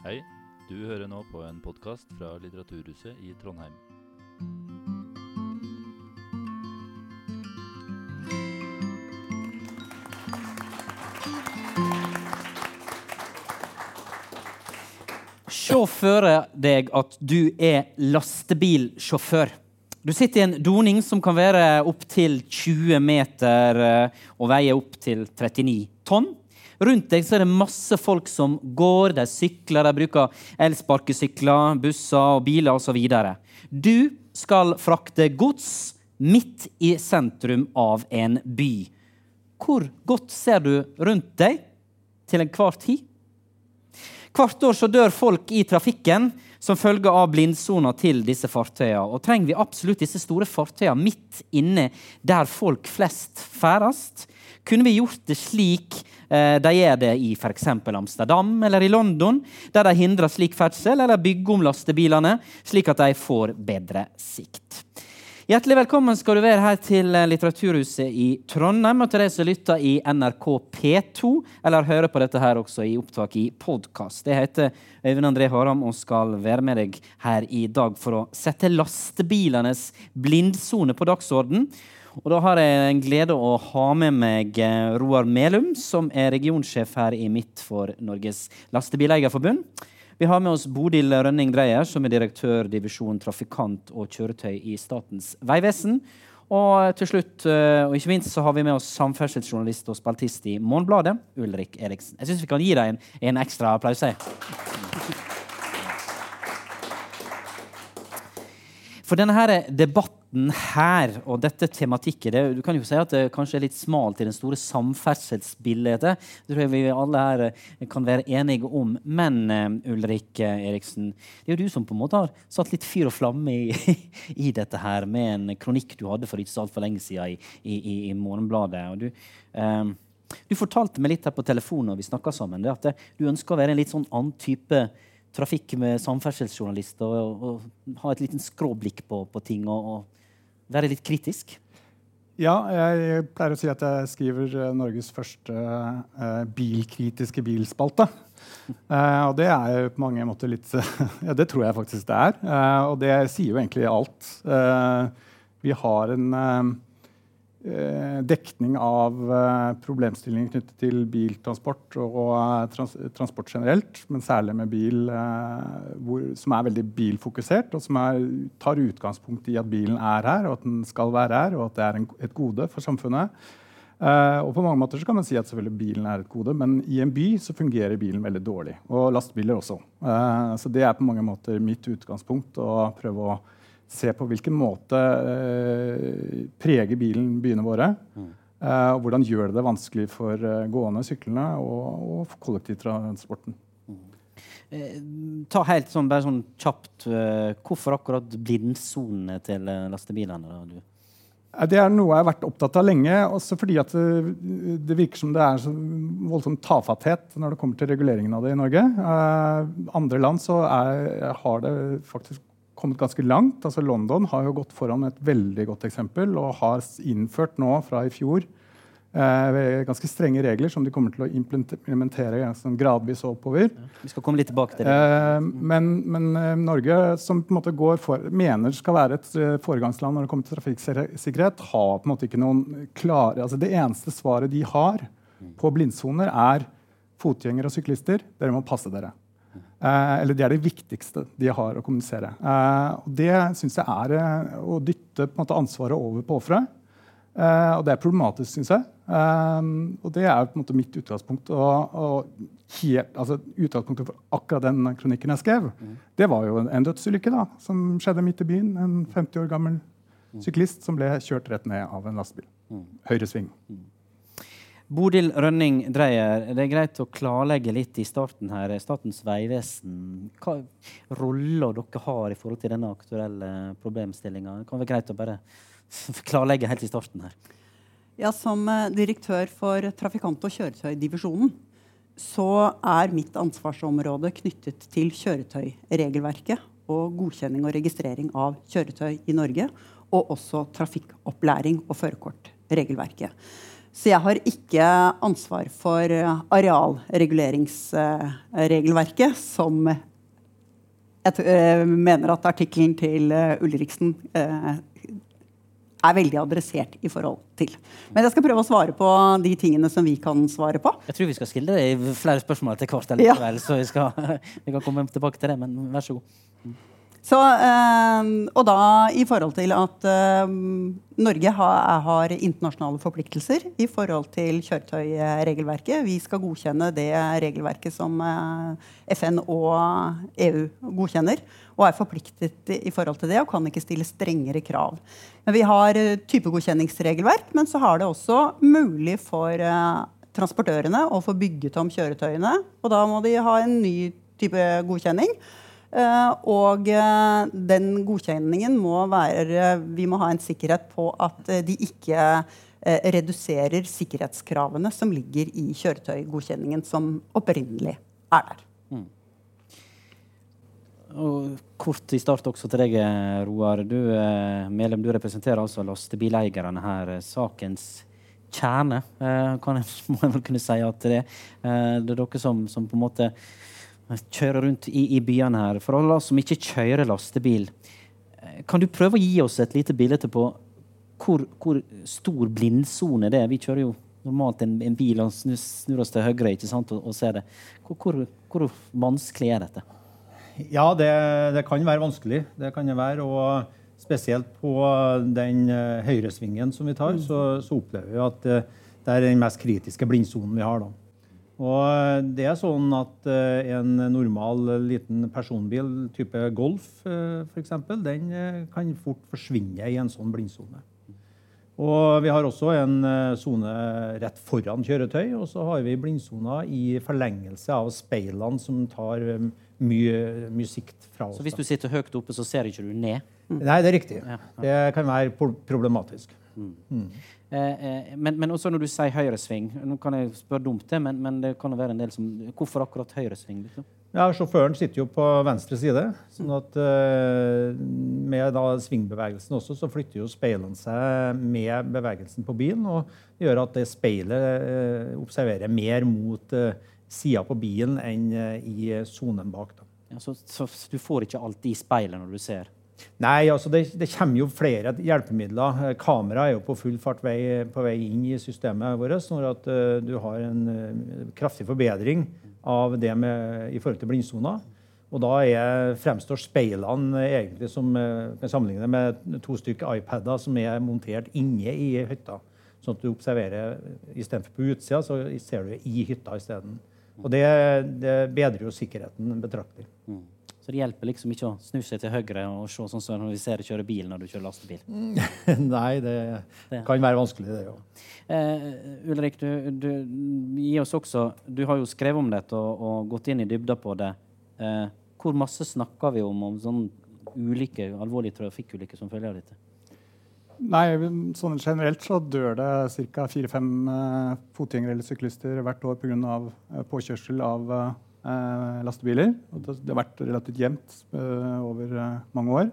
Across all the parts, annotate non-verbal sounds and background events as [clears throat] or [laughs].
Hei, du hører nå på en podkast fra Litteraturhuset i Trondheim. Se for deg at du er lastebilsjåfør. Du sitter i en doning som kan være opptil 20 meter eh, og veie opptil 39 tonn. Rundt deg så er det masse folk som går, de sykler, de bruker elsparkesykler, busser og biler osv. Du skal frakte gods midt i sentrum av en by. Hvor godt ser du rundt deg til enhver tid? Hvert år så dør folk i trafikken som følge av blindsona til disse fartøyene. Og trenger vi absolutt disse store fartøyene midt inne der folk flest ferdes? Kunne vi gjort det slik eh, de gjør det i f.eks. Amsterdam eller i London, der de hindrer slik ferdsel, eller bygger om lastebilene slik at de får bedre sikt? Hjertelig velkommen skal du være her til Litteraturhuset i Trondheim, og til deg som lytter i NRK P2, eller hører på dette her også i opptak i podkast. Jeg heter Øyvind André Haram og skal være med deg her i dag for å sette lastebilenes blindsone på dagsorden. Og da har jeg en glede å ha med meg Roar Melum, som er regionsjef her i Midt for Norges Lastebileierforbund. Vi har med oss Bodil Rønning Dreyer, som er direktør divisjon trafikant og kjøretøy i Statens vegvesen. Og til slutt, eh, og ikke minst, så har vi med oss samferdselsjournalist og spaltist i Morgenbladet, Ulrik Eriksen. Jeg syns vi kan gi deg en, en ekstra applaus. For denne her debatten her og dette tematikken Du kan jo si at det kanskje er litt smalt i den store samferdselsbildet. Det tror jeg vi alle her eh, kan være enige om. Men uh, Ulrik Eriksen, det er jo du som på en måte har satt litt fyr og flamme i, [laughs] i dette her med en kronikk du hadde for ikke så altfor lenge siden i, i, i Morgenbladet. Og du, um, du fortalte meg litt her på telefonen når vi snakka sammen, at du ønsker å være en litt sånn annen type trafikk med samferdselsjournalister og, og, ha et liten skråblikk på, på ting og, og, være litt kritisk? Ja, jeg pleier å si at jeg skriver uh, Norges første uh, bilkritiske bilspalte. Uh, [laughs] og det er jo på mange måter litt [laughs] Ja, det tror jeg faktisk det er. og det sier jo egentlig alt. vi har en Eh, dekning av eh, problemstillinger knyttet til biltransport og eh, trans, transport generelt, men særlig med bil hvor, som er veldig bilfokusert, og som er, tar utgangspunkt i at bilen er her, og at den skal være her, og at det er en, et gode for samfunnet. Uh, og på mange måter så kan man si at selvfølgelig bilen er et gode, men i en by så fungerer bilen veldig dårlig. Og lastebiler også. Uh, så det er på mange måter mitt utgangspunkt. å prøve å se på hvilken måte eh, preger bilen byene våre. Mm. Eh, og hvordan gjør det det vanskelig for eh, gående, syklende og, og for kollektivtransporten. Mm. Eh, ta helt sånn, bare sånn kjapt uh, Hvorfor akkurat blindsonene til lastebilene? Da, det er noe jeg har vært opptatt av lenge. Også fordi det, det, virker som det er så voldsom tafatthet når det kommer til reguleringen av det i Norge. Uh, andre land så er, har det faktisk kommet ganske langt. Altså London har jo gått foran et veldig godt eksempel og har innført nå fra i fjor eh, ganske strenge regler som de kommer til å implementere sånn gradvis oppover. Vi skal komme litt tilbake til det. Eh, men, men eh, Norge, som på en måte går for, mener skal være et uh, foregangsland når det kommer til trafikksikkerhet, har på en måte ikke noen klare altså Det eneste svaret de har på blindsoner, er fotgjengere og syklister. Dere må passe dere. Eh, eller det er det viktigste de har å kommunisere. Eh, og det syns jeg er eh, å dytte på måte, ansvaret over på offeret. Og det er problematisk, syns jeg. Og det er på en måte mitt utgangspunkt. Og, og helt, altså, utgangspunktet for akkurat den kronikken jeg skrev, mm. det var jo en, dødsulykke da, som skjedde midt i byen. En 50 år gammel syklist som ble kjørt rett ned av en lastebil. Mm. Bodil Rønning Dreyer, det er greit å klarlegge litt i starten her. Statens vegvesen, hva roller dere har i forhold til denne aktuelle problemstillinga? Det kan være greit å bare [laughs] klarlegge helt i starten her. Ja, Som eh, direktør for trafikant- og kjøretøydivisjonen så er mitt ansvarsområde knyttet til kjøretøyregelverket og godkjenning og registrering av kjøretøy i Norge. Og også trafikkopplæring og førerkortregelverket. Så jeg har ikke ansvar for arealreguleringsregelverket, som jeg uh, mener at artikkelen til uh, Ulriksen er veldig adressert i forhold til. Men jeg skal prøve å svare på de tingene som vi kan svare på. Jeg tror vi skal stille flere spørsmål etter hvert, ja. så vi, skal, [laughs] vi, kan komme tilbake til det. Men vær så god. Så, eh, og da i forhold til at eh, Norge har, internasjonale forpliktelser i forhold til kjøretøyregelverket. Vi skal godkjenne det regelverket som eh, FN og EU godkjenner. Og er forpliktet i forhold til det og kan ikke stille strengere krav. Men vi har typegodkjenningsregelverk, men så har det også mulig for transportørene å få bygget om kjøretøyene. Og da må de ha en ny type godkjenning. Eh, og eh, den godkjenningen må være Vi må ha en sikkerhet på at eh, de ikke reduserer sikkerhetskravene som ligger i kjøretøygodkjenningen som opprinnelig er der. Mm. Og kort i start også til deg, Roar. Du, medlem, du representerer altså lastebileierne her. Sakens kjerne, kan jeg, [laughs] må jeg vel kunne si at det, det er dere som, som på en måte kjøre rundt i, i, byene her. For alle som ikke kjører lastebil, eh, kan du prøve å gi oss et lite bilde på hvor, hvor stor blindsone det er? Vi kjører jo normalt en, en bil og snur, snur, oss til høyre ikke sant, og, og ser det. Hvor, hvor, hvor, vanskelig er dette? Ja, det, det, kan være vanskelig. Det kan det være. Og spesielt på den uh, høyresvingen som vi tar, så, så opplever vi at uh, det er den mest kritiske blindsonen vi har. da. Og eh, det er sånn at eh, en normal liten personbil type Golf uh, f.eks., den kan fort forsvinne i en sånn blindsone. Og vi har også en sone rett foran kjøretøy, og så har vi blindsoner i forlengelse av speilene som tar mye, mye sikt fra oss. Så hvis du sitter høyt oppe, så ser ikke du ned? Nei, det er riktig. Ja, ja. Det kan være problematisk. Mm. Mm. Eh, eh, men, men, også når du sier høyresving Nå kan jeg spørre dumt det, men, men, det kan være en del som Hvorfor akkurat høyresving? Liksom? Ja, Sjåføren sitter jo på venstre side. sånn at uh, Med da svingbevegelsen også, så flytter jo speilene seg med bevegelsen på bilen. og Det gjør at det speilet uh, observerer mer mot uh, sida på bilen enn uh, i sonen bak. Da. Ja, så, så, du får ikke alltid i speilet når du ser? Nei, altså det, det, kommer jo flere hjelpemidler. Eh, kamera er jo på full fart vei, på vei inn i systemet vårt. Når at, uh, du har en uh, kraftig forbedring av det med, i forhold til blindsoner. Og da er, fremstår speilene egentlig som uh, kan sammenligne med to stykker iPader som er montert inne i hytta. Sånn at du observerer istedenfor på utsida, så ser du i hytta isteden. Og det, det bedrer jo sikkerheten betraktelig. Mm. Så det hjelper liksom ikke å snu seg til høyre og se sånn som når vi ser deg kjøre bil når du kjører lastebil. [laughs] Nei, det, det, kan være vanskelig, det òg. Eh, Ulrik, du, du, gi oss også Du har jo skrevet om dette og, og gått inn i dybda på det. Eh, hvor masse snakker vi om om sånne ulike, alvorlige trafikkulykker som følge av dette? Nei, sånn Generelt så dør det ca. fire-fem uh, fotgjengere eller syklister hvert år pga. Uh, påkjørsel av uh, eh, lastebiler. Og det, har vært relativt jevnt eh, over eh, mange år.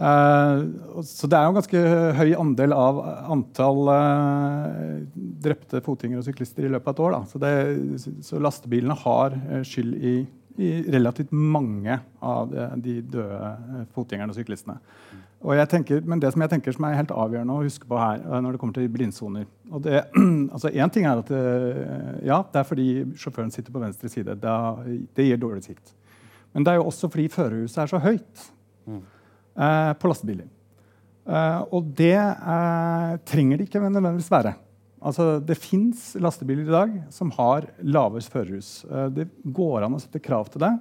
Eh, så det er jo en ganske høy andel av antall eh, drepte fotgjengere og syklister i løpet av et år. Så, det, så, lastebilene har eh, skyld i, i, relativt mange av de døde fotgjengerne og syklistene. Og jeg tenker, men det som jeg tenker som er helt avgjørende å huske på her, når det kommer til blindsoner og det, [clears throat] altså en ting er at eh, ja, det er fordi sjåføren sitter på venstre side. Det, det gir dårlig sikt. Men det er jo også fordi førerhuset er så høyt mm. eh, på lastebiler. Eh, og det eh, trenger det ikke nødvendigvis være. Altså, det fins lastebiler i dag som har lavest førerhus. Eh, det går an å sette krav til det.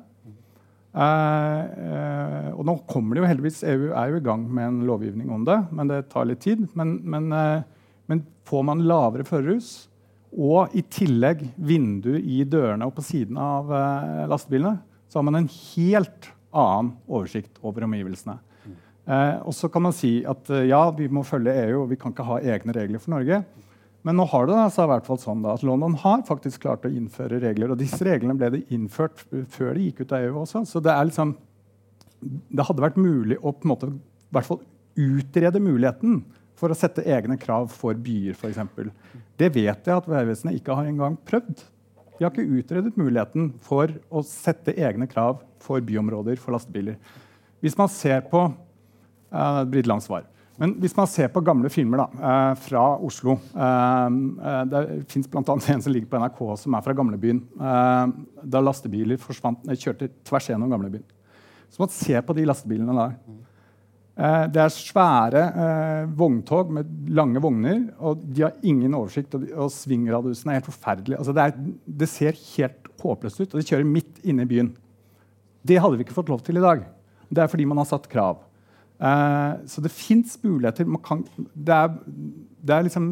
Uh, uh, og nå kommer det jo heldigvis EU er jo i gang med en lovgivning om det, men det tar litt tid. Men, men, uh, men får man lavere førerhus og i tillegg vindu i dørene og på siden av lastebilene, så har man en helt annen oversikt over omgivelsene. og så kan man si at ja, vi må følge EU, og vi kan ikke ha egne regler for Norge. Men nå har det altså i hvert fall sånn da, at London har faktisk klart å innføre regler. Og disse reglene ble det innført før de gikk ut av EU også. Så det, liksom, det hadde vært mulig å på en måte, hvert fall utrede muligheten for å sette egne krav for byer, f.eks. Det vet jeg at Vegvesenet ikke har engang prøvd. De har ikke utredet muligheten for å sette egne krav for byområder for lastebiler. Hvis man ser på uh, et langt svar. Men hvis man ser på gamle filmer da, uh, fra Oslo uh, Det fins bl.a. en som ligger på NRK som er fra gamlebyen. da lastebiler forsvant, kjørte tvers gjennom gamlebyen. Så man ser på de lastebilene der. Eh, det er svære eh, vogntog med lange vogner, og de har ingen oversikt. Og svingradiusen er helt forferdelig. Altså, det, er, det, ser helt håpløst ut, og de kjører midt inne i byen. Det hadde vi ikke fått lov til i dag. Det er fordi man har satt krav. Eh, så det fins muligheter. Kan, det er, det er liksom,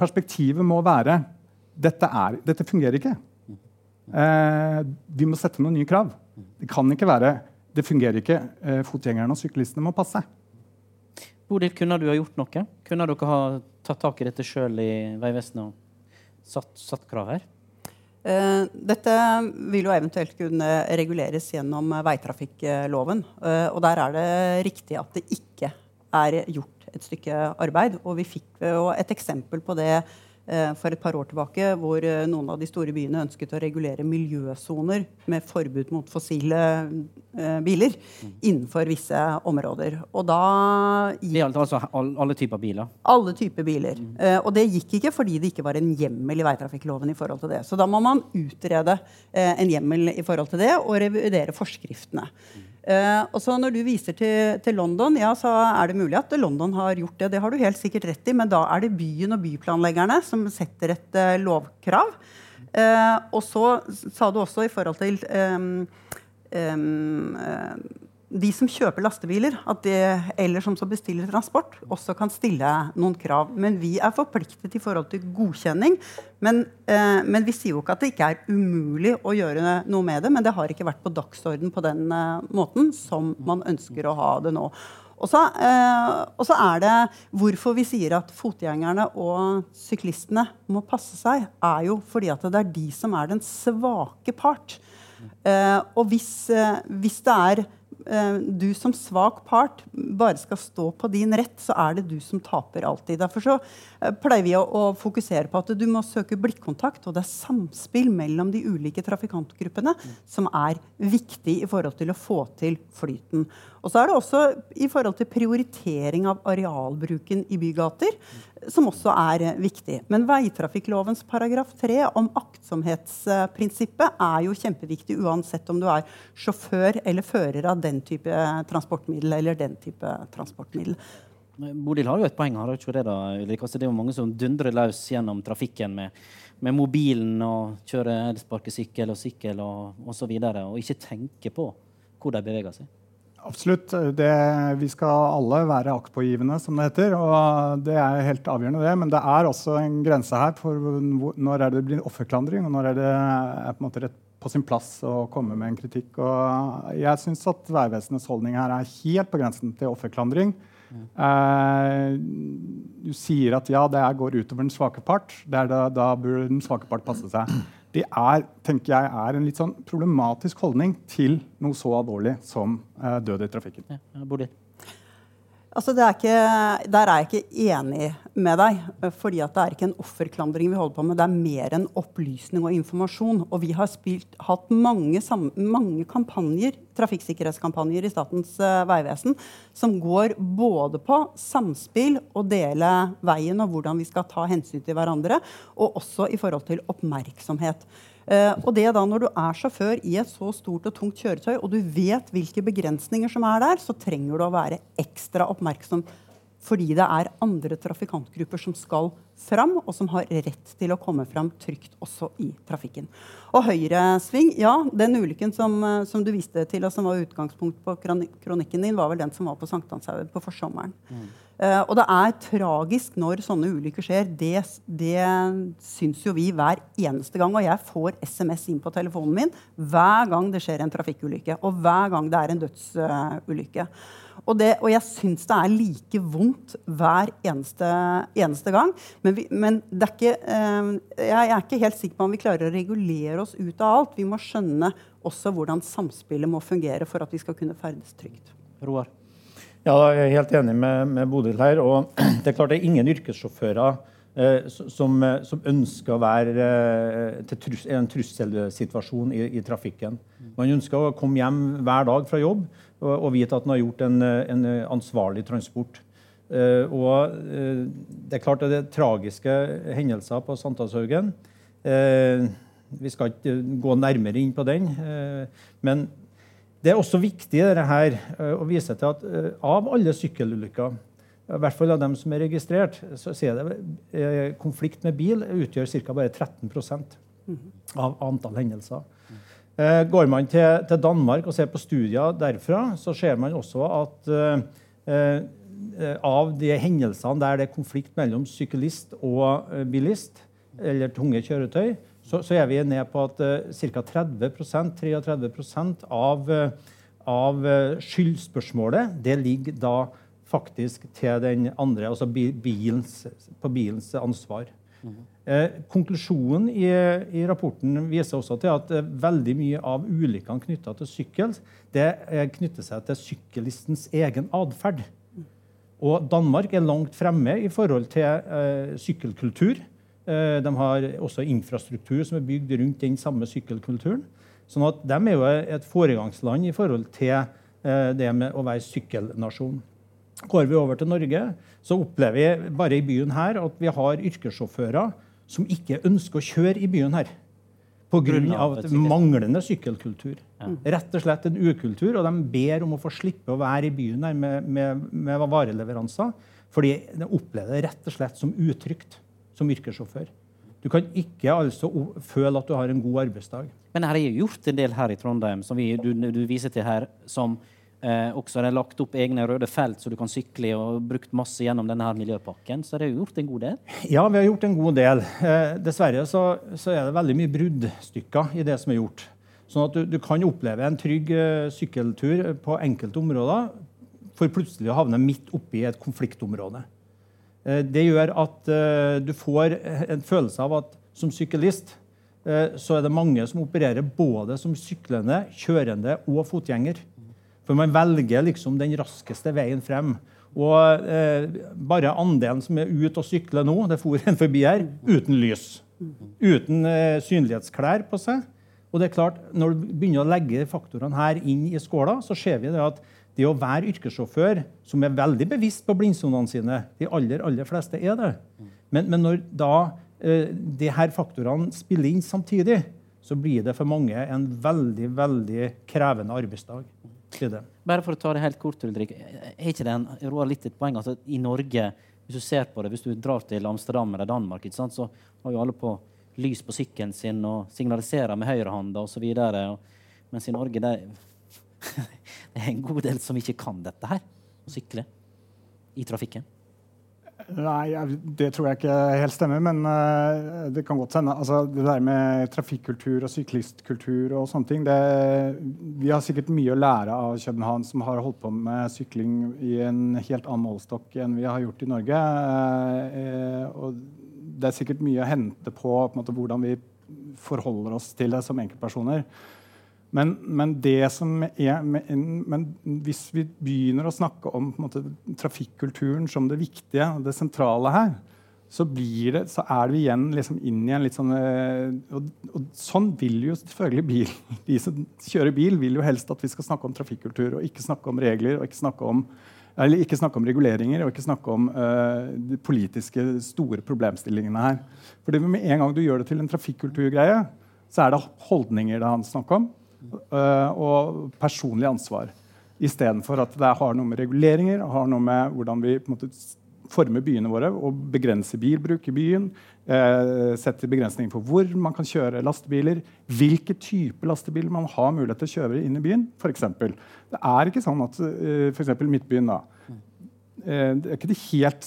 perspektivet må være dette, er, dette fungerer ikke. Eh, vi må sette noen nye krav. Det kan ikke være det fungerer ikke. Eh, fotgjengerne og syklistene må passe. Bodil, kunne du ha gjort noe? Kunne dere ha tatt tak i dette sjøl i Vegvesenet og satt, satt krav her? Uh, dette vil jo eventuelt kunne reguleres gjennom veitrafikkloven. Uh, og der er det riktig at det ikke er gjort et stykke arbeid. Og vi fikk jo et eksempel på det Eh, for et par år tilbake, hvor eh, noen av de store byene ønsket å regulere miljøsoner med forbud mot fossile eh, biler innenfor visse områder. Og da gikk, altså alle typer biler? Alle typer biler. Mm. og det gikk ikke fordi det ikke var en hjemmel i veitrafikkloven i forhold til det. Så da må man utrede en hjemmel i forhold til det og revidere forskriftene. Mm. Uh, og så Når du viser til, til, London, ja, så er det mulig at London har gjort det. Det har du helt sikkert rett i, men da er det byen og byplanleggerne som setter et uh, lovkrav. Uh, og så sa du også i forhold til um, um, de som kjøper lastebiler, det, eller som bestiller transport, også kan stille noen krav. Men vi er forpliktet i forhold til godkjenning. Men, eh, men, vi sier jo ikke at det ikke er umulig å gjøre noe med det. Men det har ikke vært på dagsorden på den eh, måten som man ønsker å ha det nå. Og så, eh, er det hvorfor vi sier at fotgjengerne og syklistene må passe seg, er jo fordi at det er de som er den svake part. Eh, og hvis, eh, hvis det er du som svak part bare skal stå på din rett, så er det du som taper alltid. Derfor så eh, pleier vi å, å fokusere på at du må søke blikkontakt, og det er samspill mellom de ulike trafikantgruppene som er viktig i forhold til å få til flyten. Og så er det også i forhold til prioritering av arealbruken i bygater, som også er eh, viktig. Men veitrafikklovens paragraf 3 om aktsomhetsprinsippet er jo kjempeviktig uansett om du er sjåfør eller fører av den type transportmiddel eller den type transportmiddel. Bodil har jo et poeng. har ikke det da? Altså, det er jo mange som dundrer løs gjennom trafikken med, med mobilen og kjører elsparkesykkel og sykkel og osv. Og, og ikke tenker på hvor de beveger seg. Absolutt. Det, vi skal alle være aktpågivende, som det heter. og Det er helt avgjørende, det. Men det er også en grense her for når det blir offerklandring, og når er det er på, på sin plass å komme med en kritikk. Og jeg syns at Vegvesenets holdning her er helt på grensen til offerklandring. Eh, du sier at ja, det går utover den svake part. Da, da bør den svake part passe seg det er, tenker jeg, er en litt sånn problematisk holdning til noe så alvorlig som uh, død i trafikken. Ja. Altså, er ikke, der er jeg ikke enig med deg. fordi det er ikke en offerklandring vi holder på med. Det er mer enn opplysning og informasjon. Og vi har spilt, hatt mange, mange kampanjer, trafikksikkerhetskampanjer i Statens uh, vegvesen som går både på samspill og dele veien og hvordan vi skal ta hensyn til hverandre, og også i forhold til oppmerksomhet. Uh, og det da Når du er sjåfør i et så stort og tungt kjøretøy, og du vet hvilke begrensninger som er der, så trenger du å være ekstra oppmerksom fordi det er andre trafikantgrupper som skal fram, og som har rett til å komme fram trygt også i trafikken. Og høyresving, ja, den ulykken som, eh, som, du viste til, og som var utgangspunkt på kronikken din, var vel den som var på Sankthanshaugen på forsommeren. Mm. Uh, og det er tragisk når sånne ulykker skjer. Det, det syns jo vi hver eneste gang. Og jeg får SMS inn på telefonen min hver gang det skjer en trafikkulykke. Og hver gang det er en dødsulykke. Uh, og, det, og jeg syns det er like vondt hver eneste, eneste gang. Men, vi, men er ikke, uh, jeg er ikke helt sikker på om vi klarer å regulere oss ut av alt. Vi må skjønne også hvordan samspillet må fungere for at vi skal kunne ferdes trygt. Roar? Ja, jeg er helt enig med, med Bodil her. og [clears throat] Det er klart det er ingen yrkessjåfører eh, som, eh, som, ønsker å være eh, trus, en trusselsituasjon i, i, trafikken. Man ønsker å komme hjem hver dag fra jobb og, og vite at man har gjort en, en ansvarlig transport. Eh, og eh, det er klart det er tragiske hendelser på Sankthanshaugen. Eh, vi skal ikke gå nærmere inn på den. men det er også viktig her, å vise til at av alle sykkelulykker, i hvert fall av dem som er registrert, så ser det konflikt med bil utgjør ca. bare 13% av antall hendelser. Går man til, Danmark og ser på studier derfra, så ser man også at av de hendelsene der det er konflikt mellom syklist og eh, bilist, eller tunge kjøretøy, så, så er vi ned på at uh, ca. 30% 33% av, av skyldspørsmålet det ligger da faktisk til den andre, altså bilens, på bilens ansvar. Mm. Eh, konklusjonen i, i, rapporten viser også til at eh, veldig mye av ulykkene knytta til sykkel det knytter seg til syklistens egen atferd. Og Danmark er langt fremme i forhold til eh, sykkelkultur. Eh, de har også infrastruktur som er bygd rundt den samme sykkelkulturen. Sånn at De er jo et foregangsland i forhold til eh, det med å være sykkelnasjon. Går vi over til Norge, så opplever vi bare i byen her at vi har yrkessjåfører som ikke ønsker å kjøre i byen her. Pga. manglende sykkelkultur. Rett og slett en ukultur. Og de ber om å få slippe å være i byen med, med, med vareleveranser. Fordi de opplever det rett og slett som utrygt som yrkessjåfør. Du kan ikke altså føle at du har en god arbeidsdag. Men her er gjort en del her i Trondheim som vi, du, du viser til her, som Eh, også har er lagt opp egne røde felt så du kan sykle, og brukt masse gjennom denne her miljøpakken. Så det har gjort en god del? Ja, vi har gjort en god del. Eh, dessverre så, så, er det veldig mye bruddstykker i det som er gjort. Sånn at du, du kan oppleve en trygg uh, sykkeltur på enkelte områder, for plutselig å havne midt oppi et konfliktområde. Uh, det gjør at uh, du får en følelse av at som syklist eh, så er det mange som opererer både som syklende, kjørende og fotgjenger. For man velger liksom den raskeste veien frem. Og eh, bare andelen som er ute og sykler nå, det for en forbi her, uten lys. Uten eh, synlighetsklær på seg. Og det er klart, Når du begynner å legge faktorene her inn i skåla, så ser vi det at det å være yrkessjåfør som er veldig bevisst på blindsonene sine De aller, aller fleste er det. Men, men når da eh, de her faktorene spiller inn samtidig, så blir det for mange en veldig, veldig krevende arbeidsdag det. Bare for å ta det helt kort, Ulrik. Er ikke det en, litt et poeng at i Norge, hvis du ser på det, hvis du drar til Amsterdam eller Danmark, sant, så har jo alle på lys på sykkelen sin og signaliserer med høyrehånda osv. Mens i Norge det, [laughs] det er en god del som ikke kan dette her, å sykle i trafikken. Nei, det tror jeg ikke helt stemmer, men uh, det kan godt hende. Altså, det der med trafikkultur og syklistkultur og sånne ting det, Vi har sikkert mye å lære av København, som har holdt på med sykling i en helt annen målestokk enn vi har gjort i Norge. Uh, og det er sikkert mye å hente på, på måte, hvordan vi forholder oss til det som enkeltpersoner. Men, men, er, men, hvis vi begynner å snakke om måte, trafikkulturen som det viktige og det sentrale her, så, det, så er vi igjen liksom inn i en litt sånn eh, og, og, sånn vil jo selvfølgelig bil. [laughs] De som kjører bil, vil jo helst at vi skal snakke om trafikkultur og ikke snakke om regler og ikke snakke om, eller ikke snakke om reguleringer og ikke snakke om uh, de politiske store problemstillingene her. For med en gang du gjør det til en trafikkulturgreie, så er det holdninger det er snakk om. Uh, og personlig ansvar. Istedenfor at det har noe med reguleringer har noe med hvordan vi måte, former byene våre og begrense bilbruk i byen. Eh, setter begrensninger for hvor man kan kjøre lastebiler. Hvilke typer lastebiler man har mulighet til å kjøre inn i byen. For eksempel. det er ikke sånn at eh, for Midtbyen da, det er ikke det helt,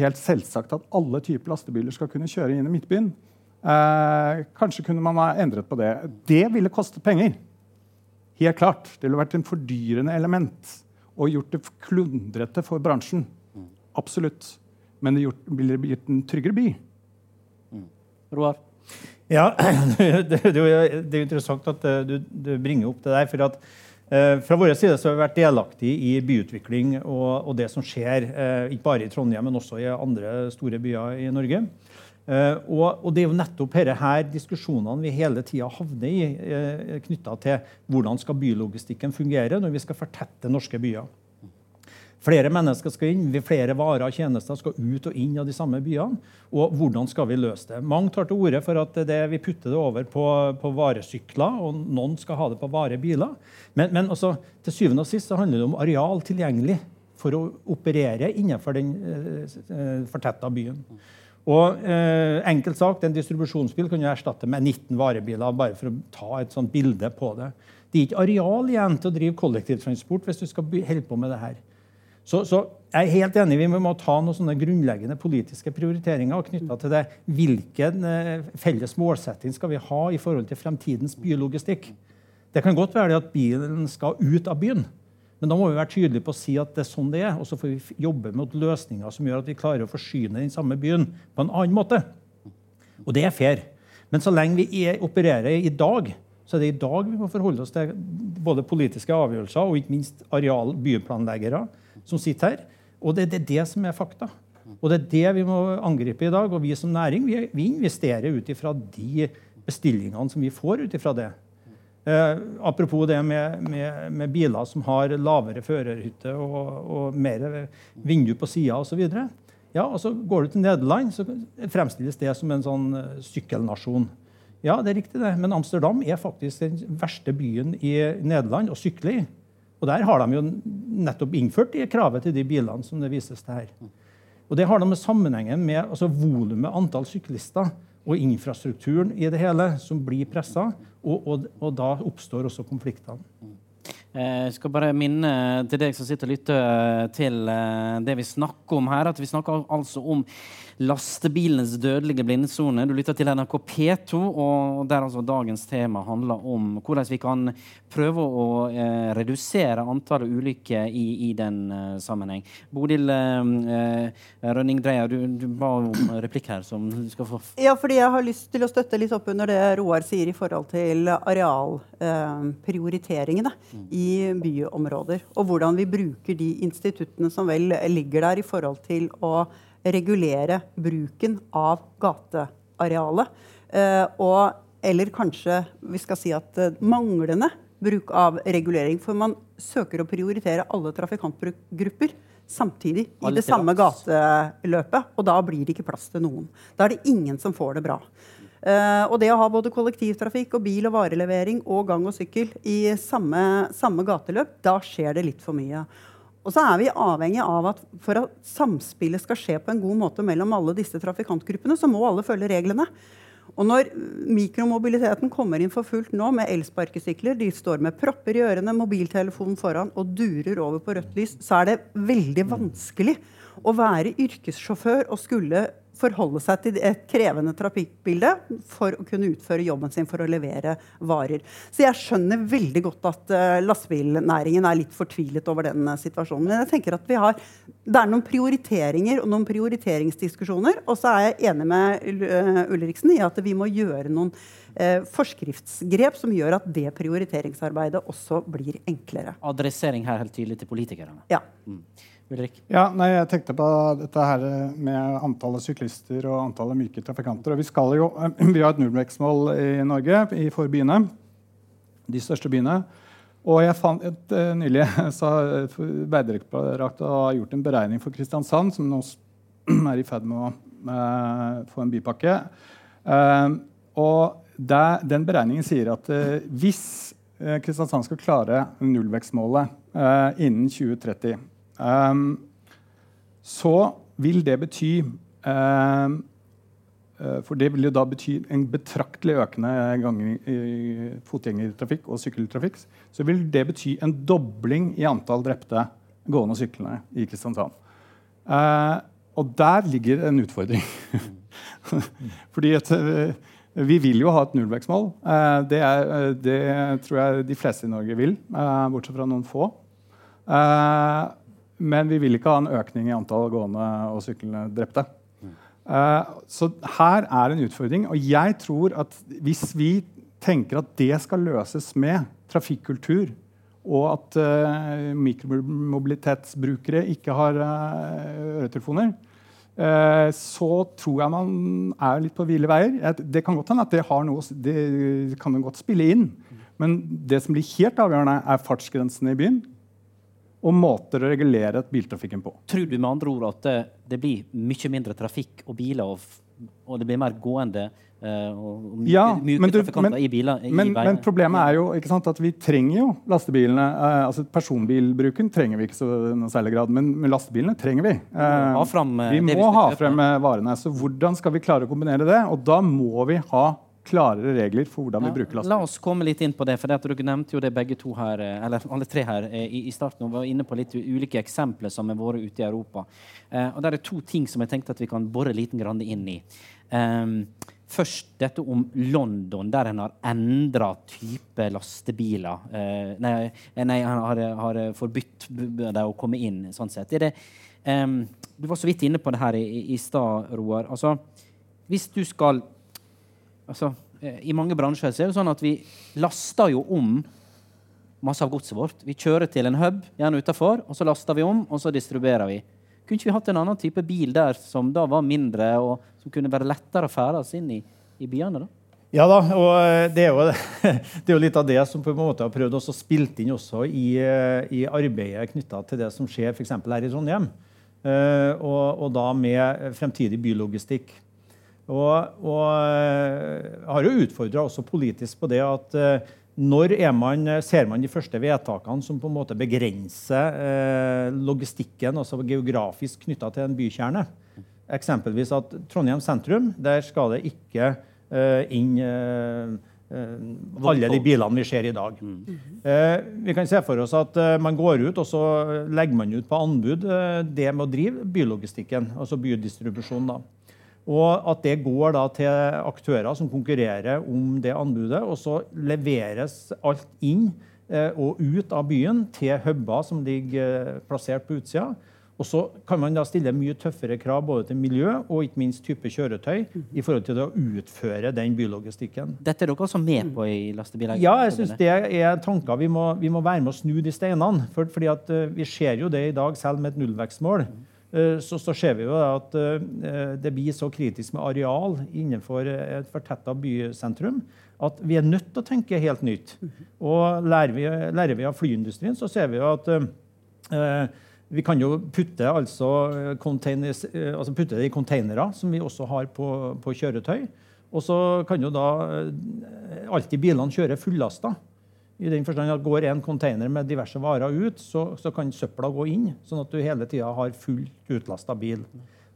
helt selvsagt at alle typer lastebiler skal kunne kjøre inn i Midtbyen. Eh, kanskje kunne man ha endret på det. Det ville kostet penger. Helt klart. Det ville vært en fordyrende element og gjort det klundrete for bransjen. Absolutt. Men det gjort, ville gitt en tryggere by. Mm. Roar? Ja, [clears throat] det, det, det, er interessant at eh, du, du, bringer opp det der. for at Eh, fra vår side så har vi vært delaktig i byutvikling og, og det som skjer, eh, ikke bare i Trondheim, men også i andre store byer i Norge. Eh, og, og, det er jo nettopp dette her diskusjonene vi hele tida havner i, eh, knytta til hvordan skal bylogistikken fungere når vi skal fortette norske byer. Flere mennesker skal inn, flere varer og tjenester skal ut og inn av de samme byene. Og hvordan skal vi løse det? Mange tar til orde for at det, vi putter det over på, på, varesykler, og noen skal ha det på varebiler. Men, men også, til syvende og sist så handler det om areal tilgjengelig for å operere innenfor den eh, fortetta byen. Og eh, enkelt sagt, En distribusjonsbil kan jo erstatte med 19 varebiler, bare for å ta et sånt bilde på det. Det er ikke areal igjen til å drive kollektivtransport hvis du skal holde på med det her. Så, så, jeg er helt enig, Vi må ta noen sånne grunnleggende politiske prioriteringer knytta til det. Hvilken eh, felles målsetting skal vi ha i forhold til fremtidens bylogistikk? Det kan godt være at bilen skal ut av byen. Men da må vi være tydelige på å si at det er sånn det er. Og så får vi jobbe mot løsninger som gjør at vi klarer å forsyne den samme byen på en annen måte. Og det er fair. Men så lenge vi er, opererer i dag, så er det i dag vi må forholde oss til både politiske avgjørelser og ikke minst areal byplanleggere som sitter her. Og det, det er det som er fakta. Og det er det vi må angripe i dag. Og vi som næring vi, vi investerer ut ifra de bestillingene som vi får ut ifra det. Eh, apropos det med, med, med, biler som har lavere førerhytte og, og mer vindu på sida osv. Ja, og så går du til Nederland, så fremstilles det som en sånn eh, sykkelnasjon. Ja, det er riktig, det. Men Amsterdam er faktisk den verste byen i Nederland å sykle i. Og der har de jo nettopp innført det kravet til de bilene som det vises til her. Og Det har noe med sammenhengen med altså volumet, antall syklister og infrastrukturen i det hele som blir pressa, og, og, og, da oppstår også konfliktene. Eh, jeg skal bare minne til deg som sitter og lytter til eh, det vi snakker om her, at vi snakker altså om lastebilenes dødelige blindesone. Du lytter til NRK P2, og der altså dagens tema handler om hvordan vi kan prøve å eh, redusere antallet ulykker i, i den eh, sammenheng. Bodil eh, eh, Rønning Dreyer, du, du, ba om replikk her. som du skal få... Ja, fordi jeg har lyst til å støtte litt opp under det Roar sier i forhold til arealprioriteringene mm. I byområder. Og hvordan vi bruker de instituttene som vel ligger der i forhold til å regulere bruken av gatearealet. Eh, og, eller kanskje vi skal si at eh, manglende bruk av regulering. For man søker å prioritere alle trafikantgrupper samtidig i det samme gateløpet. Og da blir det ikke plass til noen. Da er det ingen som får det bra. Uh, og det å ha både kollektivtrafikk og bil og varelevering og gang og sykkel i samme, samme gateløp, da skjer det litt for mye. Og så er vi avhengig av at for at samspillet skal skje på en god måte mellom alle disse trafikantgruppene, så må alle følge reglene. Og når mikromobiliteten kommer inn for fullt nå med elsparkesykler, de står med propper i ørene, mobiltelefonen foran og durer over på rødt lys, så er det veldig vanskelig å være yrkessjåfør og skulle forholde seg til et krevende trafikkbilde for å kunne utføre jobben sin for å levere varer. Så jeg skjønner veldig godt at uh, lastebilnæringen er litt fortvilet over den uh, situasjonen. Men jeg tenker at vi har, det er noen prioriteringer og noen prioriteringsdiskusjoner. Og så er jeg enig med uh, Ulriksen i at vi må gjøre noen forskriftsgrep som gjør at det prioriteringsarbeidet også blir enklere. Adressering her helt tydelig til politikerne. Ja. Mm. Ulrik? Ja, nei, jeg tenkte på dette her med antallet syklister og antallet myke trafikanter. Og vi, skal jo, [clears throat] vi har et nullvekstmål i Norge i for byene, de største byene. Og jeg fant et, uh, nylig [laughs] så Vegdirektoratet har gjort en beregning for Kristiansand, som nå [clears throat] er i ferd med å uh, få en bypakke. Og der, den beregningen sier at hvis Kristiansand skal klare nullvekstmålet innen 2030 Um, så vil det bety um, For det vil jo da bety en betraktelig økende gang i fotgjengertrafikk og sykkeltrafikk. Så vil det bety en dobling i antall drepte gående og syklende i Kristiansand. Uh, og der ligger en utfordring. [laughs] Fordi at, uh, vi vil jo ha et nullvekstmål. Det, er, det, tror jeg de fleste i Norge vil, bortsett fra noen få. Men vi vil ikke ha en økning i antall gående og syklende drepte. Uh, så her er en utfordring. Og jeg tror at hvis vi tenker at det skal løses med trafikkultur og at uh, mikromobilitetsbrukere ikke har uh, øretelefoner, uh, så tror jeg man er litt på ville veier. Det kan godt hende at det noe Det kan godt spille inn. Men det som blir helt avgjørende, er fartsgrensene i byen og måter å regulere biltrafikken på. Tror du med andre ord at det, det blir mye mindre trafikk og biler, og, og det blir mer gående uh, og myke, ja, myke du, trafikanter men, i biler? I men, men, problemet er jo sant, at vi trenger jo lastebilene. Uh, altså Personbilbruken trenger vi ikke så noe særlig grad, men, men lastebilene trenger vi. Uh, frem, vi må vi ha frem varene. Så hvordan skal vi klare å kombinere det? Og da må vi ha klarere regler for hvordan vi bruker lastebil. La oss komme litt inn på det, for dere nevnte jo det begge to her, eh, eller alle tre her eh, i, i starten. og var inne på litt ulike eksempler som har vært ute i Europa. Eh, og Der er to ting som jeg tenkte at vi kan bore liten grann inn i. Eh, først dette om London, der en har endra type lastebiler. Eh, nei, nei, han har, har forbudt dem å komme inn. sånn sett. Det, um, du var så vidt inne på det her i, i, i stad, Roar. Altså, hvis du skal altså, eh, I mange bransjer er det sånn at vi laster jo om masse av godset vårt. Vi kjører til en hub gjerne utafor, og så laster vi om, og så distribuerer vi. Kunne ikke vi hatt en annen type bil der som da var mindre, og som kunne være lettere å ferdes inn i, i byene? da? Ja da, og eh, det er, jo, det [laughs] er, jo, litt av det som på en måte har prøvd å spille inn også i, eh, i arbeidet knytta til det som skjer f.eks. her i Trondheim. Og, og, da med fremtidig bylogistikk. Og, og eh, har jo utfordra også politisk på det at eh, når man, ser man de første vedtakene som på en måte begrenser eh, logistikken, altså geografisk knytta til en bykjerne? Eksempelvis at Trondheim sentrum, der skal det ikke eh, inn eh, eh alle de bilene vi ser i dag. Mm. vi kan se for oss at man går ut og så legger man ut på anbud det med å drive bylogistikken, altså bydistribusjon. da. Og at det går da til aktører som konkurrerer om det anbudet. Og så leveres alt inn eh, og ut av byen til huber som ligger eh, plassert på utsida. Og så kan man da stille mye tøffere krav både til miljø og ikke minst type kjøretøy i forhold til å utføre den bylogistikken. Dette er dere også med på i lastebiler? Ja, jeg syns det er tanker. Vi må, vi må, være med å snu de steinene. For, fordi at, uh, vi ser jo det i dag, selv med et nullvekstmål. Eh, så, så, ser vi jo at uh, det blir så kritisk med areal innenfor et fortetta bysentrum at vi er nødt til å tenke helt nytt. Og lærer vi, lærer vi av flyindustrien, så ser vi jo at eh, vi kan jo putte, altså, altså putte det i containere, som vi også har på, på kjøretøy. Og så kan jo da alltid bilene kjøre fullasta. I den forstand at Går en container med diverse varer ut, så, så kan søpla gå inn, sånn at du hele tida har fullt utlasta bil.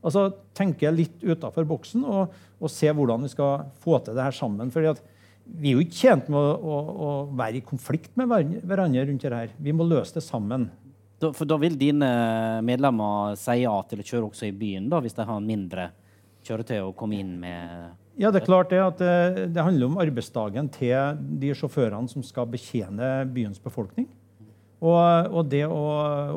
Altså Tenke litt utafor boksen og, og, se hvordan vi skal få til det her sammen. Fordi at Vi er jo ikke tjent med å, å, å være i konflikt med hverandre rundt det her. Vi må løse det sammen. Da, for da vil dine medlemmer si ja til å kjøre også i byen, da, hvis de har mindre kjøretøy å komme inn med? Ja, det er klart det at det, det, handler om arbeidsdagen til de sjåførene som skal betjene byens befolkning. Og, og det å